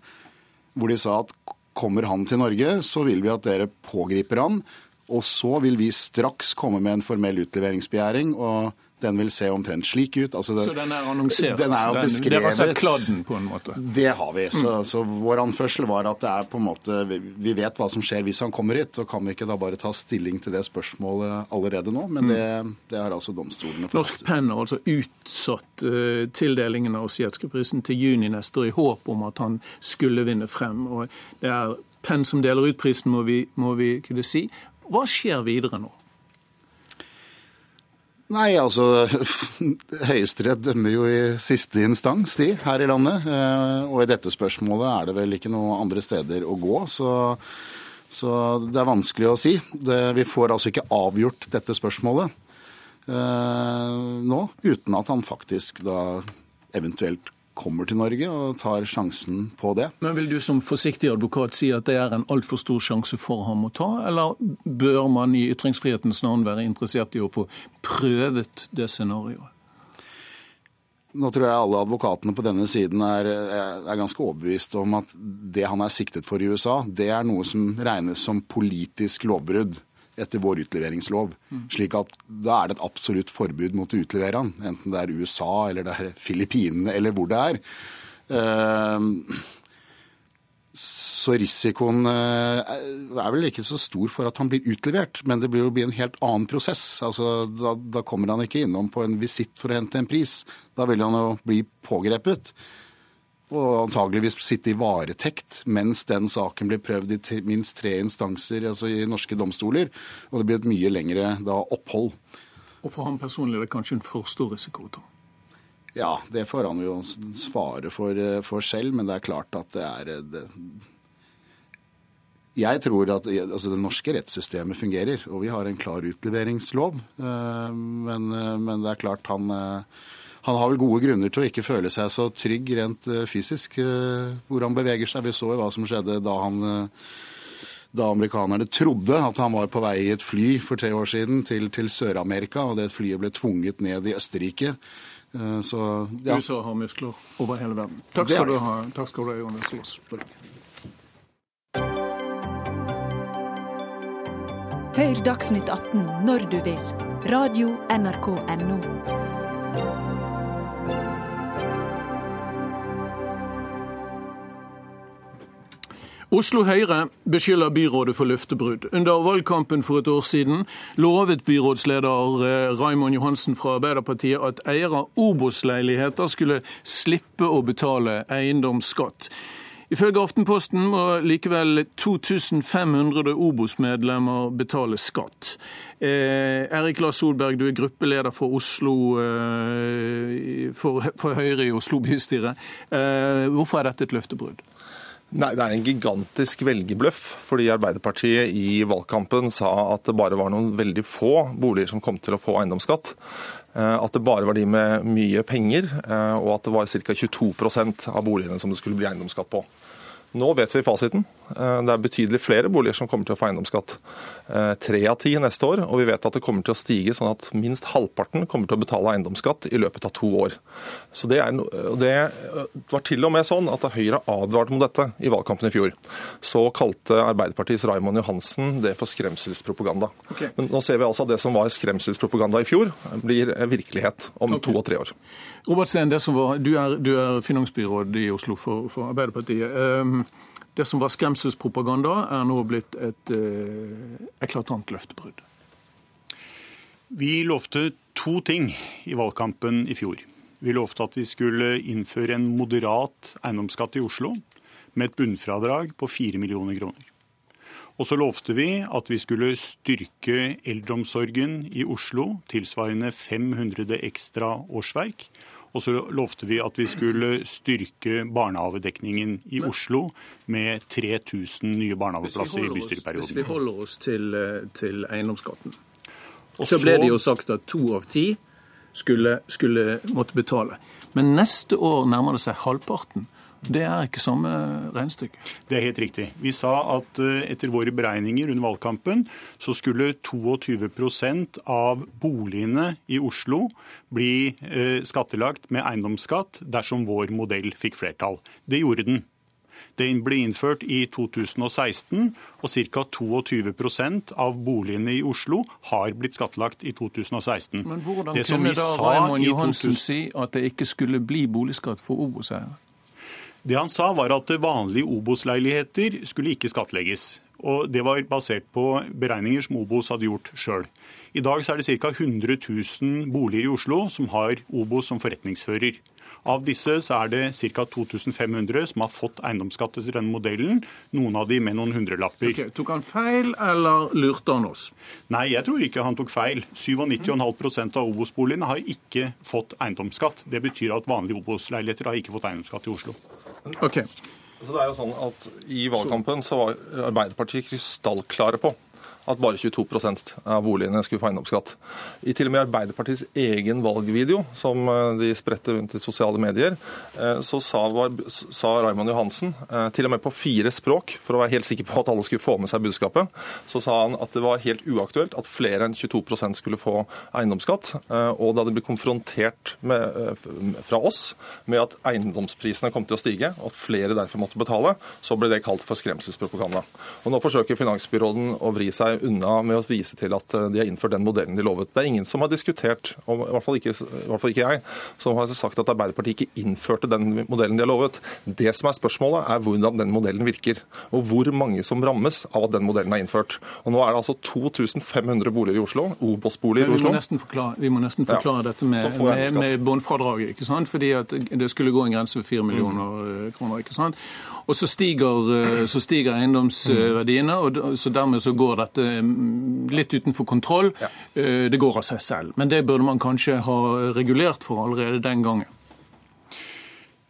hvor de sa at kommer han til Norge, så vil vi at dere pågriper han og så vil vi straks komme med en formell utleveringsbegjæring. og den vil se omtrent slik ut. Altså det, så den er annonsert? Den er jo beskrevet. Dere har sett kladden på en måte? Det har vi. Så, mm. så, vår anførsel var at det er på en måte, vi vet hva som skjer hvis han kommer hit. Og kan vi ikke da bare ta stilling til det spørsmålet allerede nå? Men det, mm. det har altså domstolene Norsk Penn har altså utsatt uh, tildelingen av Osietzky-prisen til juni neste år i håp om at han skulle vinne frem. Og det er Penn som deler ut prisen, må vi, må vi kunne si. Hva skjer videre nå? Nei, altså Høyesterett dømmer jo i siste instans, de, her i landet. Eh, og i dette spørsmålet er det vel ikke noen andre steder å gå. Så, så det er vanskelig å si. Det, vi får altså ikke avgjort dette spørsmålet eh, nå, uten at han faktisk da eventuelt kommer til Norge og tar sjansen på det. Men Vil du som forsiktig advokat si at det er en altfor stor sjanse for ham å ta, eller bør man i ytringsfrihetens navn være interessert i å få prøvet det scenarioet? Nå tror jeg alle advokatene på denne siden er, er, ganske overbevist om at det han er siktet for i USA, det er noe som regnes som politisk lovbrudd etter vår utleveringslov. Slik at da er det et absolutt forbud mot å utlevere han, enten det er USA eller det er Filippinene eller hvor det er. Ehm, så risikoen eh, er vel ikke så stor for at han blir utlevert, men det blir jo bli en helt annen prosess. Altså, da, da kommer han ikke innom på en visitt for å hente en pris. Da vil han jo bli pågrepet og antageligvis sitte i varetekt mens den saken blir prøvd i minst tre instanser altså i norske domstoler. Og det blir et mye lengre da, opphold. Og for ham personlig er det kanskje en for stor risiko? Da. Ja, det får han jo svare for, for, selv, men det er klart at det er det, jeg tror at altså, det norske rettssystemet fungerer, og vi har en klar utleveringslov. Eh, men, men det er klart han han har vel gode grunner til å ikke føle seg så trygg rent eh, fysisk eh, hvor han beveger seg. Vi så jo hva som skjedde da han eh, da amerikanerne trodde at han var på vei i et fly for tre år siden til, til Sør-Amerika, og det flyet ble tvunget ned i Østerrike. Så, ja. USA har muskler over hele verden. Takk skal du ha, Takk skal du ha Jonas Aas. Hør Dagsnytt 18 når du vil. Radio NRK Radio.nrk.no. Oslo Høyre beskylder byrådet for løftebrudd. Under valgkampen for et år siden lovet byrådsleder eh, Raimond Johansen fra Arbeiderpartiet at eiere av Obos-leiligheter skulle slippe å betale eiendomsskatt. Ifølge Aftenposten må likevel 2500 Obos-medlemmer betale skatt. Eh, Erik Lars Solberg, du er gruppeleder for Oslo eh, for, for Høyre i Oslo bystyre. Eh, hvorfor er dette et løftebrudd? Nei, Det er en gigantisk velgerbløff. Fordi Arbeiderpartiet i valgkampen sa at det bare var noen veldig få boliger som kom til å få eiendomsskatt. Eh, at det bare var de med mye penger, eh, og at det var ca. 22% av boligene som det skulle bli eiendomsskatt på. Nå vet vi fasiten. Eh, det er betydelig flere boliger som kommer til å få eiendomsskatt. Eh, tre av ti neste år, og vi vet at det kommer til å stige sånn at minst halvparten kommer til å betale eiendomsskatt i løpet av to år. Så Det, er, det var til og med sånn at Høyre advarte mot dette i valgkampen i fjor, så kalte Arbeiderpartiets Raymond Johansen det for skremselspropaganda. Okay. Men nå ser vi altså at det som var skremselspropaganda i fjor, blir virkelighet om okay. to og tre år. Robert Steen, du, du er finansbyråd i Oslo for, for Arbeiderpartiet. Um, det som var skremselspropaganda, er nå blitt et uh, eklatant løftebrudd. Vi lovte to ting i valgkampen i fjor. Vi lovte at vi skulle innføre en moderat eiendomsskatt i Oslo med et bunnfradrag på 4 millioner kroner. Og så lovte vi at vi skulle styrke eldreomsorgen i Oslo tilsvarende 500 ekstra årsverk. Og så lovte vi at vi skulle styrke barnehagedekningen i Oslo med 3000 nye barnehageplasser i bystyreperioden. Hvis vi holder oss til, eh, til eiendomsskatten, så, så ble det jo sagt at to av ti skulle, skulle måtte betale. Men neste år nærmer det seg halvparten. Det er ikke samme regnestykke. Det er helt riktig. Vi sa at eh, etter våre beregninger under valgkampen så skulle 22% av boligene i Oslo bli eh, skattelagt med eiendomsskatt dersom vår modell fikk flertall. Det gjorde den. Den ble innført i 2016, og ca. 22% av boligene i Oslo har blitt skattlagt i 2016. Men hvordan kunne da Raymond Johansen 2000... si at det ikke skulle bli boligskatt for Obos-eiere? Det han sa var at vanlige Obos-leiligheter skulle ikke skattlegges. Og Det var basert på beregninger som Obos hadde gjort sjøl. I dag så er det ca. 100 000 boliger i Oslo som har Obos som forretningsfører. Av disse så er det ca. 2500 som har fått eiendomsskatt etter denne modellen. Noen av de med noen hundrelapper. Okay, tok han feil, eller lurte han oss? Nei, jeg tror ikke han tok feil. 97,5% av Obos-boligene har ikke fått eiendomsskatt. Det betyr at vanlige Obos-leiligheter har ikke fått eiendomsskatt i Oslo. Okay. Så det er jo sånn at I valgkampen så var Arbeiderpartiet krystallklare på at bare 22% av boligene skulle få eiendomsskatt. I til og med Arbeiderpartiets egen valgvideo, som eh, de spredte rundt i sosiale medier, eh, så sa, sa Raymond Johansen, eh, til og med på fire språk, for å være helt sikker på at alle skulle få med seg budskapet, så sa han at det var helt uaktuelt at flere enn 22% skulle få eiendomsskatt. Og da det ble konfrontert med, fra oss med at eiendomsprisene kom til å stige, og at flere derfor måtte betale, så ble det kalt for skremselspropaganda. Og nå forsøker finansbyråden å vri seg seg unna med å vise til at eh, de har innført den modellen de lovet. Det er ingen som har diskutert, i hvert fall ikke, hvert fall ikke jeg, som har sagt at Arbeiderpartiet ikke innførte den modellen de har lovet. Det som er spørsmålet, er hvordan den modellen virker. Og hvor mange som rammes av at den modellen er innført. Og Nå er det altså 2500 boliger i Oslo, Obos-boliger i Oslo. Vi må nesten forklare, vi må nesten forklare ja, dette med, med, med båndfradraget. ikke sant? Fordi at det skulle gå en grense ved 4 millioner mm. kroner. ikke sant? Og så stiger, eh, så stiger eiendomsverdiene, og så dermed så går dette mm, litt utenfor kontroll. Ja. Eh, det går av seg selv. Men det burde man kanskje ha regulert for allerede den gangen.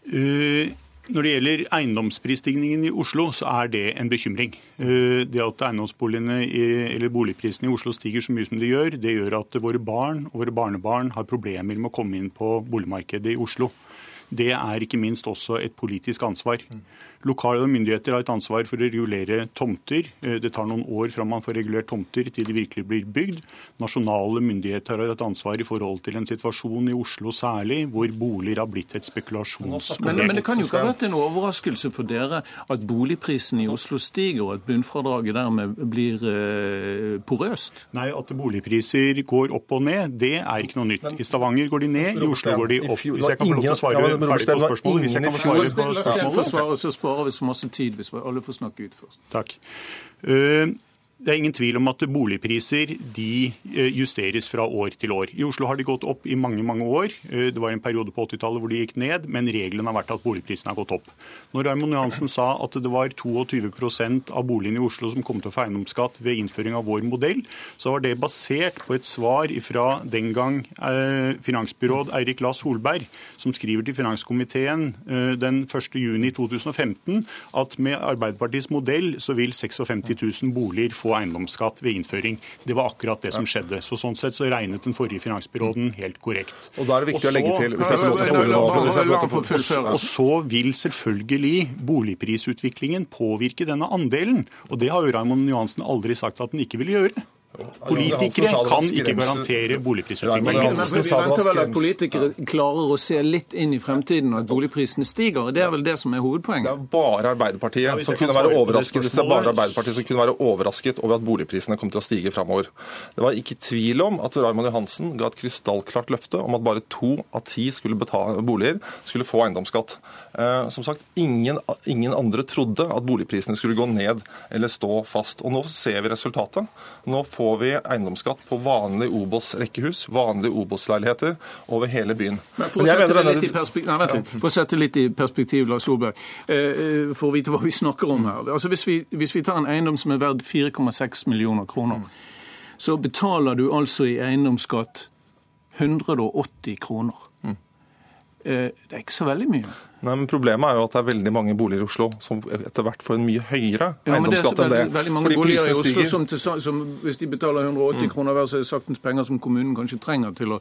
Uh, når det gjelder eiendomsprisstigningen i Oslo, så er det en bekymring. Det at eiendomsboligene eller boligprisene i Oslo stiger så mye som de gjør, det gjør at våre barn og våre barnebarn har problemer med å komme inn på boligmarkedet i Oslo. Det er ikke minst også et politisk ansvar. Lokale myndigheter har et ansvar for å regulere tomter. Eh, det tar noen år fra man får regulert tomter til de virkelig blir bygd. Nasjonale myndigheter har et ansvar i forhold til en situasjon i Oslo særlig, hvor boliger har blitt et spekulasjonsobjekt. Men, men, det kan jo ikke ha vært en overraskelse for dere at boligprisen i Oslo stiger, og at bunnfradraget dermed blir eh, porøst? Nei, at boligpriser går opp og ned, det er ikke noe nytt. I Stavanger går de ned, i Oslo går de opp. Hvis jeg kan få lov til å svare ferdig på spørsmålet. Hvis jeg kan få svare på spørsmålet sparer vi så masse tid hvis alle får snakke ut først. Takk. Uh, det er ingen tvil om at boligpriser de eh, justeres fra år til år. I Oslo har de gått opp i mange mange år. Eh, det var en periode på 80-tallet hvor de gikk ned, men regelen har vært at boligprisene har gått opp. Når Raymond Johansen sa at det var 22% av boligene i Oslo som kom til å få eiendomsskatt ved innføring av vår modell, så var det basert på et svar fra den gang eh, finansbyråd Eirik Lass Holberg, som skriver til finanskomiteen den 1.6.2015 at med Arbeiderpartiets modell så vil 56 000 boliger få eiendomsskatt ved innføring. Det var akkurat det som skjedde. Så Sånn sett så regnet den forrige finansbyråden helt korrekt. Og da er det viktig å legge til Og så vil selvfølgelig boligprisutviklingen påvirke denne andelen. Og det har jo Raymond Johansen aldri sagt at den ikke vil gjøre. Politikere kan ikke garantere boligprisutviklingen. Men vi venter vel at politikere klarer å se litt inn i fremtiden og at boligprisene stiger. Det er vel det som er hovedpoenget? Det er bare Arbeiderpartiet som kunne være overrasket, det er bare Arbeiderpartiet som kunne være overrasket over at boligprisene kom til å stige framover. Det var ikke tvil om at Raymond Johansen ga et krystallklart løfte om at bare to av ti skulle betale boliger skulle få eiendomsskatt. Eh, som sagt, ingen, ingen andre trodde at boligprisene skulle gå ned eller stå fast. Og nå ser vi resultatet. Nå får får vi eiendomsskatt på vanlige Obos-rekkehus, vanlige Obos-leiligheter over hele byen. Men for, å sette det litt i perspektiv, nei, for å sette litt i perspektiv, Lars Solberg, eh, for å vite hva vi snakker om her. Altså, hvis, vi, hvis vi tar en eiendom som er verdt 4,6 millioner kroner, så betaler du altså i eiendomsskatt 180 kroner. Mm. Eh, det er ikke så veldig mye. Nei, men Problemet er jo at det er veldig mange boliger i Oslo som etter hvert får en mye høyere ja, eiendomsskatt enn det. Veldig, veldig mange boliger i Oslo som, som, hvis de betaler 180 mm. kroner hver, så er det saktens penger som kommunen kanskje trenger til å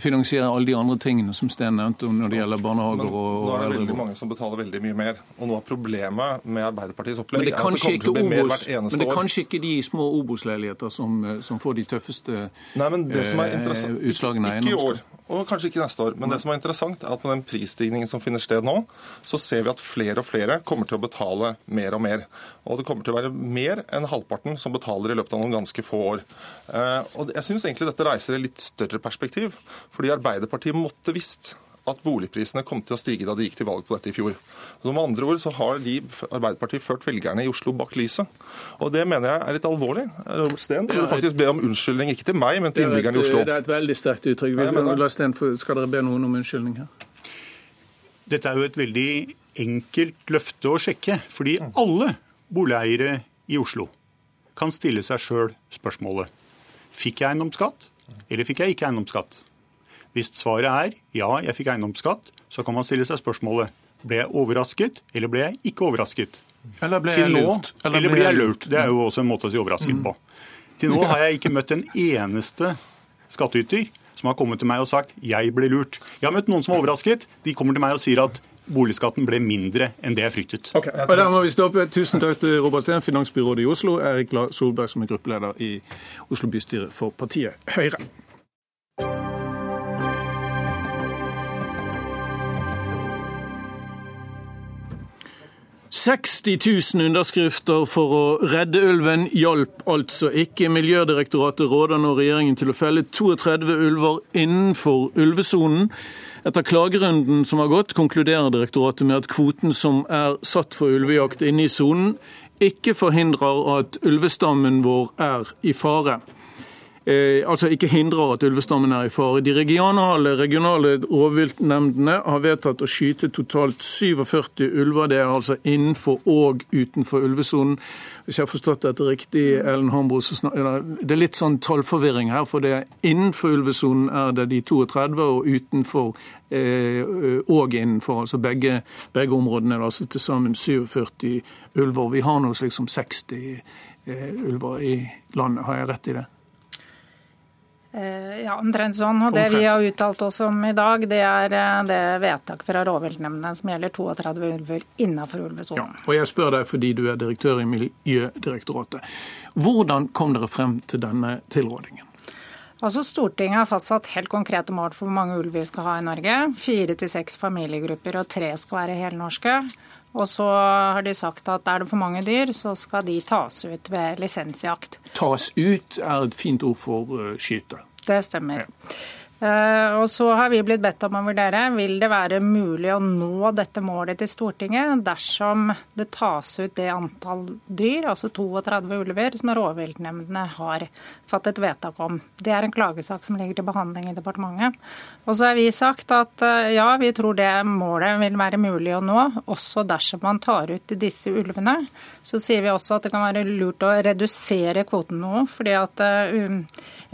finansiere alle de andre tingene som Sten nevnte når det gjelder barnehager og Nå er det veldig mange som betaler veldig mye mer. Og noe av problemet med Arbeiderpartiets opplegg er at det kommer til å bli mer hvert eneste år. Men det er kanskje ikke de små Obos-leiligheter som, som, får de tøffeste Nei, men det som er eh, utslagene. Ikke i år, og kanskje ikke neste år. Men det som er interessant, er at med den prisstigningen som finner sted nå, så ser vi at flere og flere kommer til å betale mer og mer. Og det kommer til å være mer enn halvparten som betaler i løpet av noen ganske få år. Eh, og jeg syns egentlig dette reiser et litt større perspektiv. Fordi Arbeiderpartiet måtte visst at boligprisene kom til å stige da de gikk til valg på dette i fjor. Så med andre ord så har de Arbeiderpartiet ført velgerne i Oslo bak lyset. Og det mener jeg er litt alvorlig. Robert Steen burde faktisk be om unnskyldning, ikke til meg, men til innbyggerne i Oslo. Det er et veldig sterkt uttrykk. La Steen, skal dere be noen om unnskyldning her? Dette er jo et veldig enkelt løfte å sjekke. Fordi alle boligeiere i Oslo kan stille seg sjøl spørsmålet fikk jeg eiendomsskatt, eller fikk jeg ikke eiendomsskatt. Hvis svaret er ja, jeg fikk eiendomsskatt, så kan man stille seg spørsmålet ble jeg overrasket, eller ble jeg ikke overrasket. Eller ble jeg lurt. Eller, eller ble jeg lurt. Det er jo også en måte å si overrasket mm. på. Til nå har jeg ikke møtt en eneste skattyter som har kommet til meg og sagt 'jeg ble lurt'. Jeg har møtt noen som er overrasket. De kommer til meg og sier at boligskatten ble mindre enn det jeg fryktet. Okay. Og der må vi stoppe. Tusen takk til Robert Steen, finansbyrådet i Oslo, Erik Solberg, som er gruppeleder i Oslo bystyre for partiet Høyre. 60 000 underskrifter for å redde ulven hjalp altså ikke. Miljødirektoratet råder nå regjeringen til å felle 32 ulver innenfor ulvesonen. Etter klagerunden som har gått, konkluderer direktoratet med at kvoten som er satt for ulvejakt inne i sonen, ikke forhindrer at ulvestammen vår er i fare eh, altså ikke hindrer at ulvestammen er i fare. De regionale, regionale rovviltnemndene har vedtatt å skyte totalt 47 ulver. Det er altså innenfor og utenfor ulvesonen. Hvis jeg har forstått dette riktig, Ellen Hambro, det er litt sånn tallforvirring her. For det er innenfor ulvesonen er det de 32, og utenfor eh, og innenfor. Altså begge, begge områdene er altså til sammen 47 ulver. Vi har nå liksom 60 eh, ulver i landet, har jeg rett i det? Eh, ja, omtrent sånn. Og det vi har uttalt oss om i dag, det er eh, det vedtak fra rovviltnemndene som gjelder 32 ulver innenfor ulvesonen. Ja, og jeg spør deg fordi du er direktør i Miljødirektoratet. Hvordan kom dere frem til denne tilrådingen? Altså Stortinget har fastsatt helt konkrete mål for hvor mange ulv vi skal ha i Norge. Fire til seks familiegrupper, og tre skal være helnorske. Og så har de sagt at er det for mange dyr, så skal de tas ut ved lisensjakt. Tas ut er et fint ord for uh, skyte. Det stemmer. Ja. Eh, og så har vi blitt bedt om å vurdere vil det være mulig å nå dette målet til Stortinget dersom det tas ut det antall dyr, altså 32 ulver, som rovviltnemndene har fattet vedtak om. Det er en klagesak som ligger til behandling i departementet. Og så har vi sagt at eh, ja, vi tror det målet vil være mulig å nå, også dersom man tar ut disse ulvene. Så sier vi også at det kan være lurt å redusere kvoten noe, fordi at uh,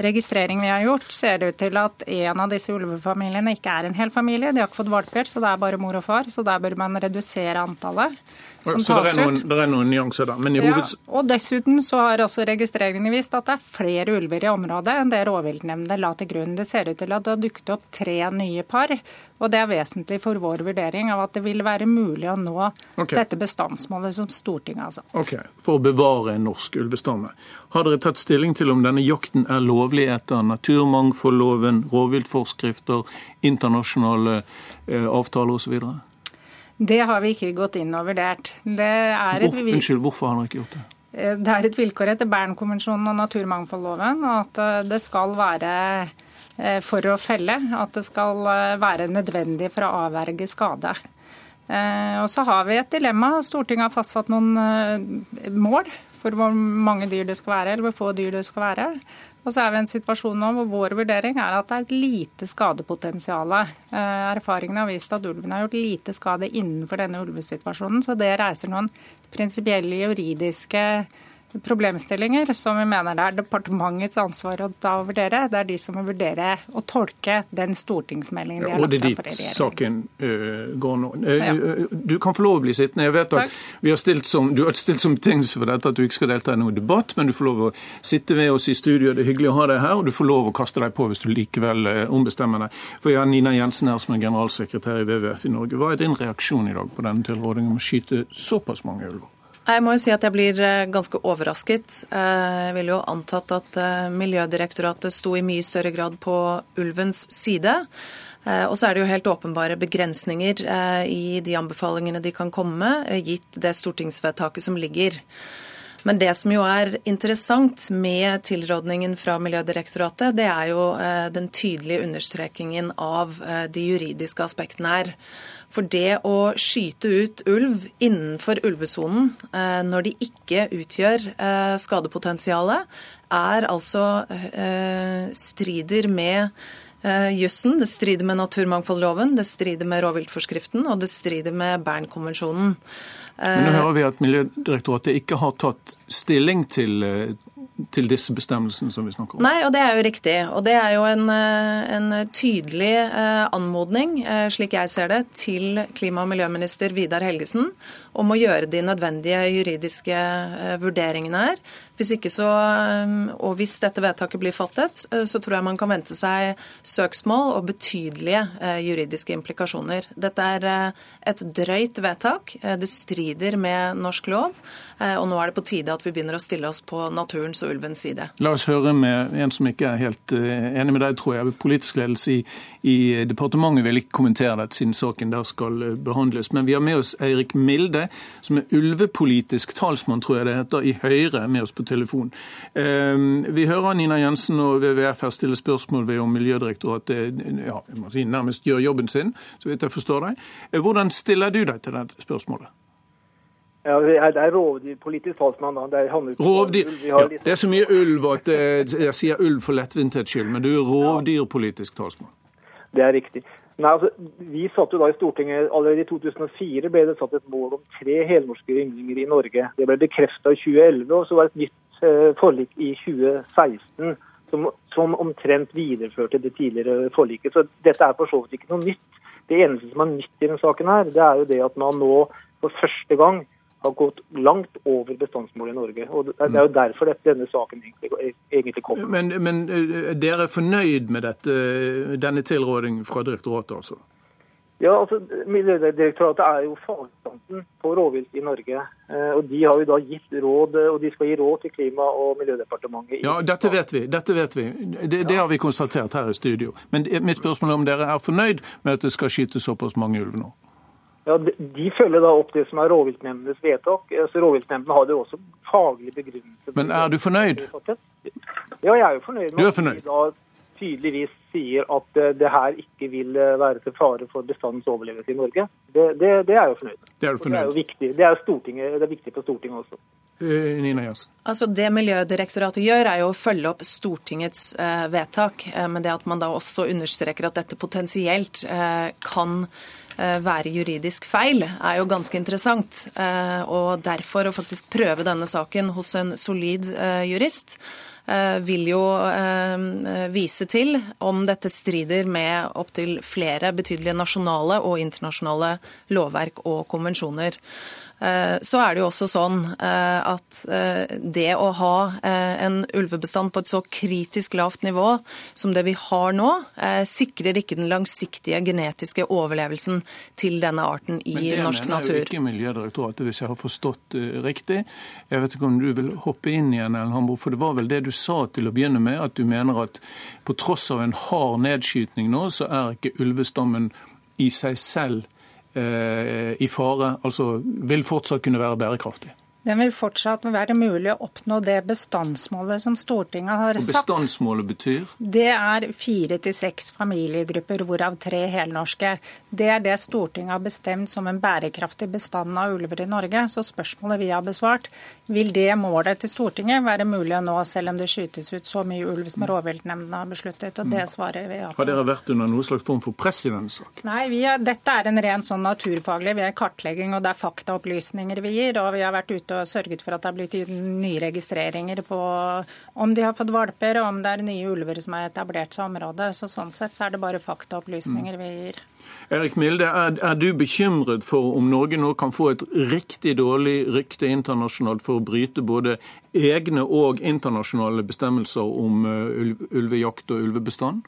vi har gjort, ser ut til at en av disse ulvefamiliene ikke er en hel familie. De har ikke fått valper, så det er bare mor og far. Så der bør man redusere antallet som så tas det noen, ut. det er noen nyanser der. Men i ja. Og dessuten så har også registreringene vist at det er flere ulver i området enn det rovviltnemndene la til grunn. Det ser ut til at det har dukket opp tre nye par. Og det er vesentlig for vår vurdering av at det vil være mulig å nå okay. dette bestandsmålet som Stortinget har satt. Ok, For å bevare en norsk ulvestamme. Har dere tatt stilling til om denne jakten er lovlig etter naturmangfoldloven, rovviltforskrifter, internasjonale eh, avtaler osv.? Det har vi ikke gått inn og vurdert. Hvor, unnskyld, hvorfor har dere ikke gjort det? Eh, det er et vilkår etter Bernkonvensjonen og naturmangfoldloven at eh, det skal være eh, for å felle, at det skal være nødvendig for å avverge skade. Og så har vi et dilemma. Stortinget har fastsatt noen mål for hvor mange dyr det skal være, eller hvor få dyr det skal være. Og så er vi i en situasjon nå hvor vår vurdering er at det er et lite skadepotensial. Eh, erfaringene har vist at ulven har gjort lite skade innenfor denne ulvesituasjonen, så det reiser noen prinsipielle juridiske problemstillinger som vi mener det er departementets ansvar å da vurdere. Det er de som må vurdere og tolke den stortingsmeldingen de har lagt fram for regjeringen. Og det er dit saken uh, går nå. Uh, ja. Du kan få lov å bli sittende. Jeg vet at vi har stilt som, du har stilt som betingelse for dette at du ikke skal delta i noen debatt, men du får lov å sitte ved oss i studio. Det er hyggelig å ha deg her, og du får lov å kaste deg på hvis du likevel uh, ombestemmer deg. For jeg har Nina Jensen her som er generalsekretær i WWF i Norge. Hva er din reaksjon i dag på denne tilrådingen om å skyte såpass mange ulver? Jeg må jo si at jeg blir eh, ganske overrasket. Eh, jeg ville jo antatt at eh, Miljødirektoratet sto i mye større grad på ulvens side. Og så er det jo helt åpenbare begrensninger i de anbefalingene de kan komme med, gitt det stortingsvedtaket som ligger. Men det som jo er interessant med tilrådningen fra Miljødirektoratet, det er jo den tydelige understrekingen av de juridiske aspektene her. For det å skyte ut ulv innenfor ulvesonen eh, når de ikke utgjør skadepotensialet, er altså strider med jussen, det strider med naturmangfoldloven, det strider med rovviltforskriften og det strider med Bernkonvensjonen. Men nå hører vi at Miljødirektoratet ikke har tatt stilling til, eh, til disse bestemmelsene som vi snakker om. Nei, og det er jo riktig. Og det er jo en, eh, en tydelig eh, anmodning, slik jeg ser det, til klima- og miljøminister Vidar Helgesen om å gjøre de nødvendige juridiske vurderingene her. Hvis ikke så, og hvis dette vedtaket blir fattet, så tror jeg man kan vente seg søksmål og betydelige juridiske implikasjoner. Dette er et drøyt vedtak. Det strider med norsk lov. Og nå er det på tide at vi begynner å stille oss på naturens og ulvens side. La oss høre med en som ikke er helt enig med deg, tror jeg. Politisk ledelse i, i departementet vil ikke kommentere dette siden saken der skal behandles. Men vi har med oss Eirik Milde, som er ulvepolitisk talsmann, tror jeg det heter, i Høyre, med oss på telefon. Vi hører Nina Jensen og WWF her stille spørsmål ved om Miljødirektoratet ja, si, nærmest gjør jobben sin, så vidt jeg forstår deg. Hvordan stiller du deg til det spørsmålet? Ja, Det er rovdyrpolitisk talsmann. da. Det Rovdyr. Ja, det er så mye ulv at jeg sier ulv for lettvinthets skyld, men du er rovdyrpolitisk talsmann. Det er riktig. Nei, altså, vi satt jo da i Stortinget, Allerede i 2004 ble det satt et mål om tre helnorske ynglinger i Norge. Det ble bekrefta i 2011, og så var det et nytt eh, forlik i 2016 som, som, omtrent videreførte det tidligere forliket. Så dette er for så vidt ikke noe nytt. Det eneste som er nytt i denne saken, her, det er jo det at man nå for første gang har gått langt over bestandsmålet i Norge. og Det er jo derfor dette, denne saken egentlig, kommer. Men, men, eh, dere er fornøyd med dette, denne tilrådingen fra direktoratet? altså? Ja, altså, Miljødirektoratet er jo fagstanten på rovvilt i Norge. Eh, og De har jo da gitt råd, og de skal gi råd til Klima- og miljødepartementet. Ja, Dette vet vi. dette vet vi. Det, det har vi konstatert her i studio. Men mitt spørsmål er om dere er fornøyd med at det skal skytes såpass mange ulver nå? Ja, de, følger da opp det som er rovviltnemndenes vedtak. Altså, Rovviltnemndene har det også faglig begrunnelse. Men er du fornøyd? Ja, jeg er jo fornøyd. Du er fornøyd? Da tydeligvis sier at uh, det her ikke vil uh, være til fare for bestandens overlevelse i Norge. Det, det, det, er jo fornøyd med. Det er du fornøyd. Det er jo viktig. Det er, Stortinget, det er viktig for Stortinget også. Uh, Nina Jensen. Altså Det Miljødirektoratet gjør, er jo å følge opp Stortingets vedtak. men det at man da også understreker at dette potensielt kan være juridisk feil, er jo ganske interessant. Og derfor å faktisk prøve denne saken hos en solid jurist vil jo vise til om dette strider med opptil flere betydelige nasjonale og internasjonale lovverk og konvensjoner. Eh, så er det jo også sånn eh, at eh, det å ha en ulvebestand på et så kritisk lavt nivå som det vi har nå, sikrer ikke den langsiktige genetiske overlevelsen til denne arten i norsk natur. Men det mener jo ikke Miljødirektoratet, hvis jeg har forstått riktig. Jeg vet ikke om du vil hoppe inn igjen, Ellen for det var vel det du sa til å begynne med, at du mener at på tross av en hard nedskytning nå, så er ikke ulvestammen i seg selv i fare, altså vil fortsatt kunne være bærekraftig? Den vil fortsatt være mulig å oppnå det bestandsmålet som Stortinget har satt. Og bestandsmålet betyr? Det er fire til seks familiegrupper, hvorav tre helnorske. Det er det Stortinget har bestemt som en bærekraftig bestand av ulver i Norge. Så spørsmålet vi har besvart, vil det målet til Stortinget være mulig å nå, selv om det skytes ut så mye ulv som rovviltnemndene har besluttet? Og det mm. svarer vi ja på. Har dere vært under noen slags form for press i denne saken? Nei, er, dette er en ren sånn naturfaglig. Vi er kartlegging, og det er faktaopplysninger vi gir. og vi har vært ute og sørget for at det har blitt nye registreringer på om de har fått valper, og om det er nye ulver som har etablert seg i området. Så sånn sett så er det bare faktaopplysninger vi gir. Erik Milde, er, er, du bekymret for om Norge nå kan få et riktig dårlig rykte internasjonalt for å bryte både egne og internasjonale bestemmelser om uh, ulvejakt og ulvebestand?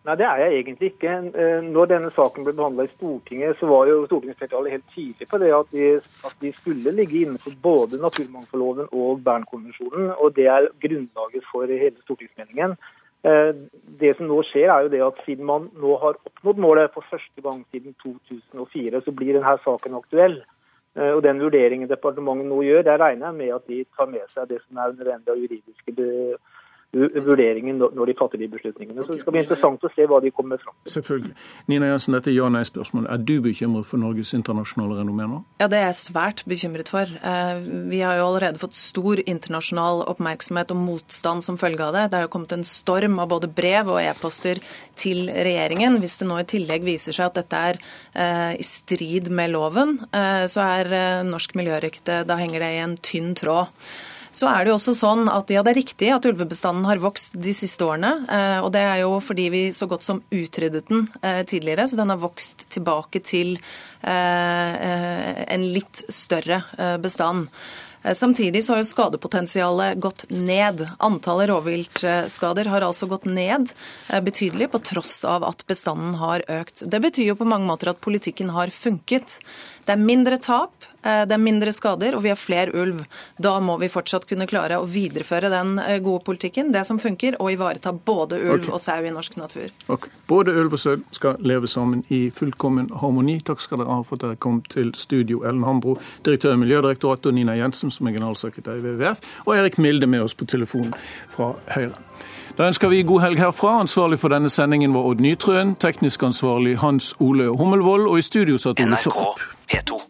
Nei, det er jeg egentlig ikke. Eh, når denne saken ble behandla i Stortinget, så var jo stortingsflertallet helt tydelig på det at de, at de, skulle ligge innenfor både naturmangfoldloven og Bernkonvensjonen. Og det er grunnlaget for hele stortingsmeldingen. Eh, det som nå skjer, er jo det at siden man nå har oppnådd målet for første gang siden 2004, så blir denne saken aktuell. Eh, og Den vurderingen departementet nå gjør, der regner jeg med at de tar med seg det som er nødvendig av juridiske vurderingen når de fatter de beslutningene. Så Det skal bli interessant å se hva de kommer fram til. Selvfølgelig. Nina Jensen, dette ja- nei-spørsmålet. Er du bekymret for Norges internasjonale renommé nå? Ja, det er jeg svært bekymret for. Eh, vi har jo allerede fått stor internasjonal oppmerksomhet og motstand som følge av det. Det har jo kommet en storm av både brev og e-poster til regjeringen. Hvis det nå i tillegg viser seg at dette er eh, i strid med loven, eh, så er norsk miljørykte Da henger det i en tynn tråd. Så er det jo også sånn at ja, det er riktig at ulvebestanden har vokst de siste årene. Eh, og det er jo fordi vi så godt som utryddet den eh, tidligere, så den har vokst tilbake til eh, en litt større bestand. Samtidig så har jo skadepotensialet gått ned. Antallet rovviltskader har altså gått ned betydelig, på tross av at bestanden har økt. Det betyr jo på mange måter at politikken har funket. Det er mindre tap, eh, det er mindre skader, og vi har flere ulv. Da må vi fortsatt kunne klare å videreføre den eh, gode politikken, det som funker, og ivareta både ulv okay. og sau i norsk natur. Okay. Både ulv og sau skal leve sammen i fullkommen harmoni. Takk skal dere ha for at dere kom til studio, Ellen Hambro, direktør i Miljødirektoratet, og Nina Jensen, som er generalsekretær i WWF, og Erik Milde med oss på telefonen fra Høyre. Da ønsker vi god helg herfra. Ansvarlig for denne sendingen var Odd Nytrøen. Teknisk ansvarlig Hans Ole Hummelvold. Og i studio satt Ole Torp. P2.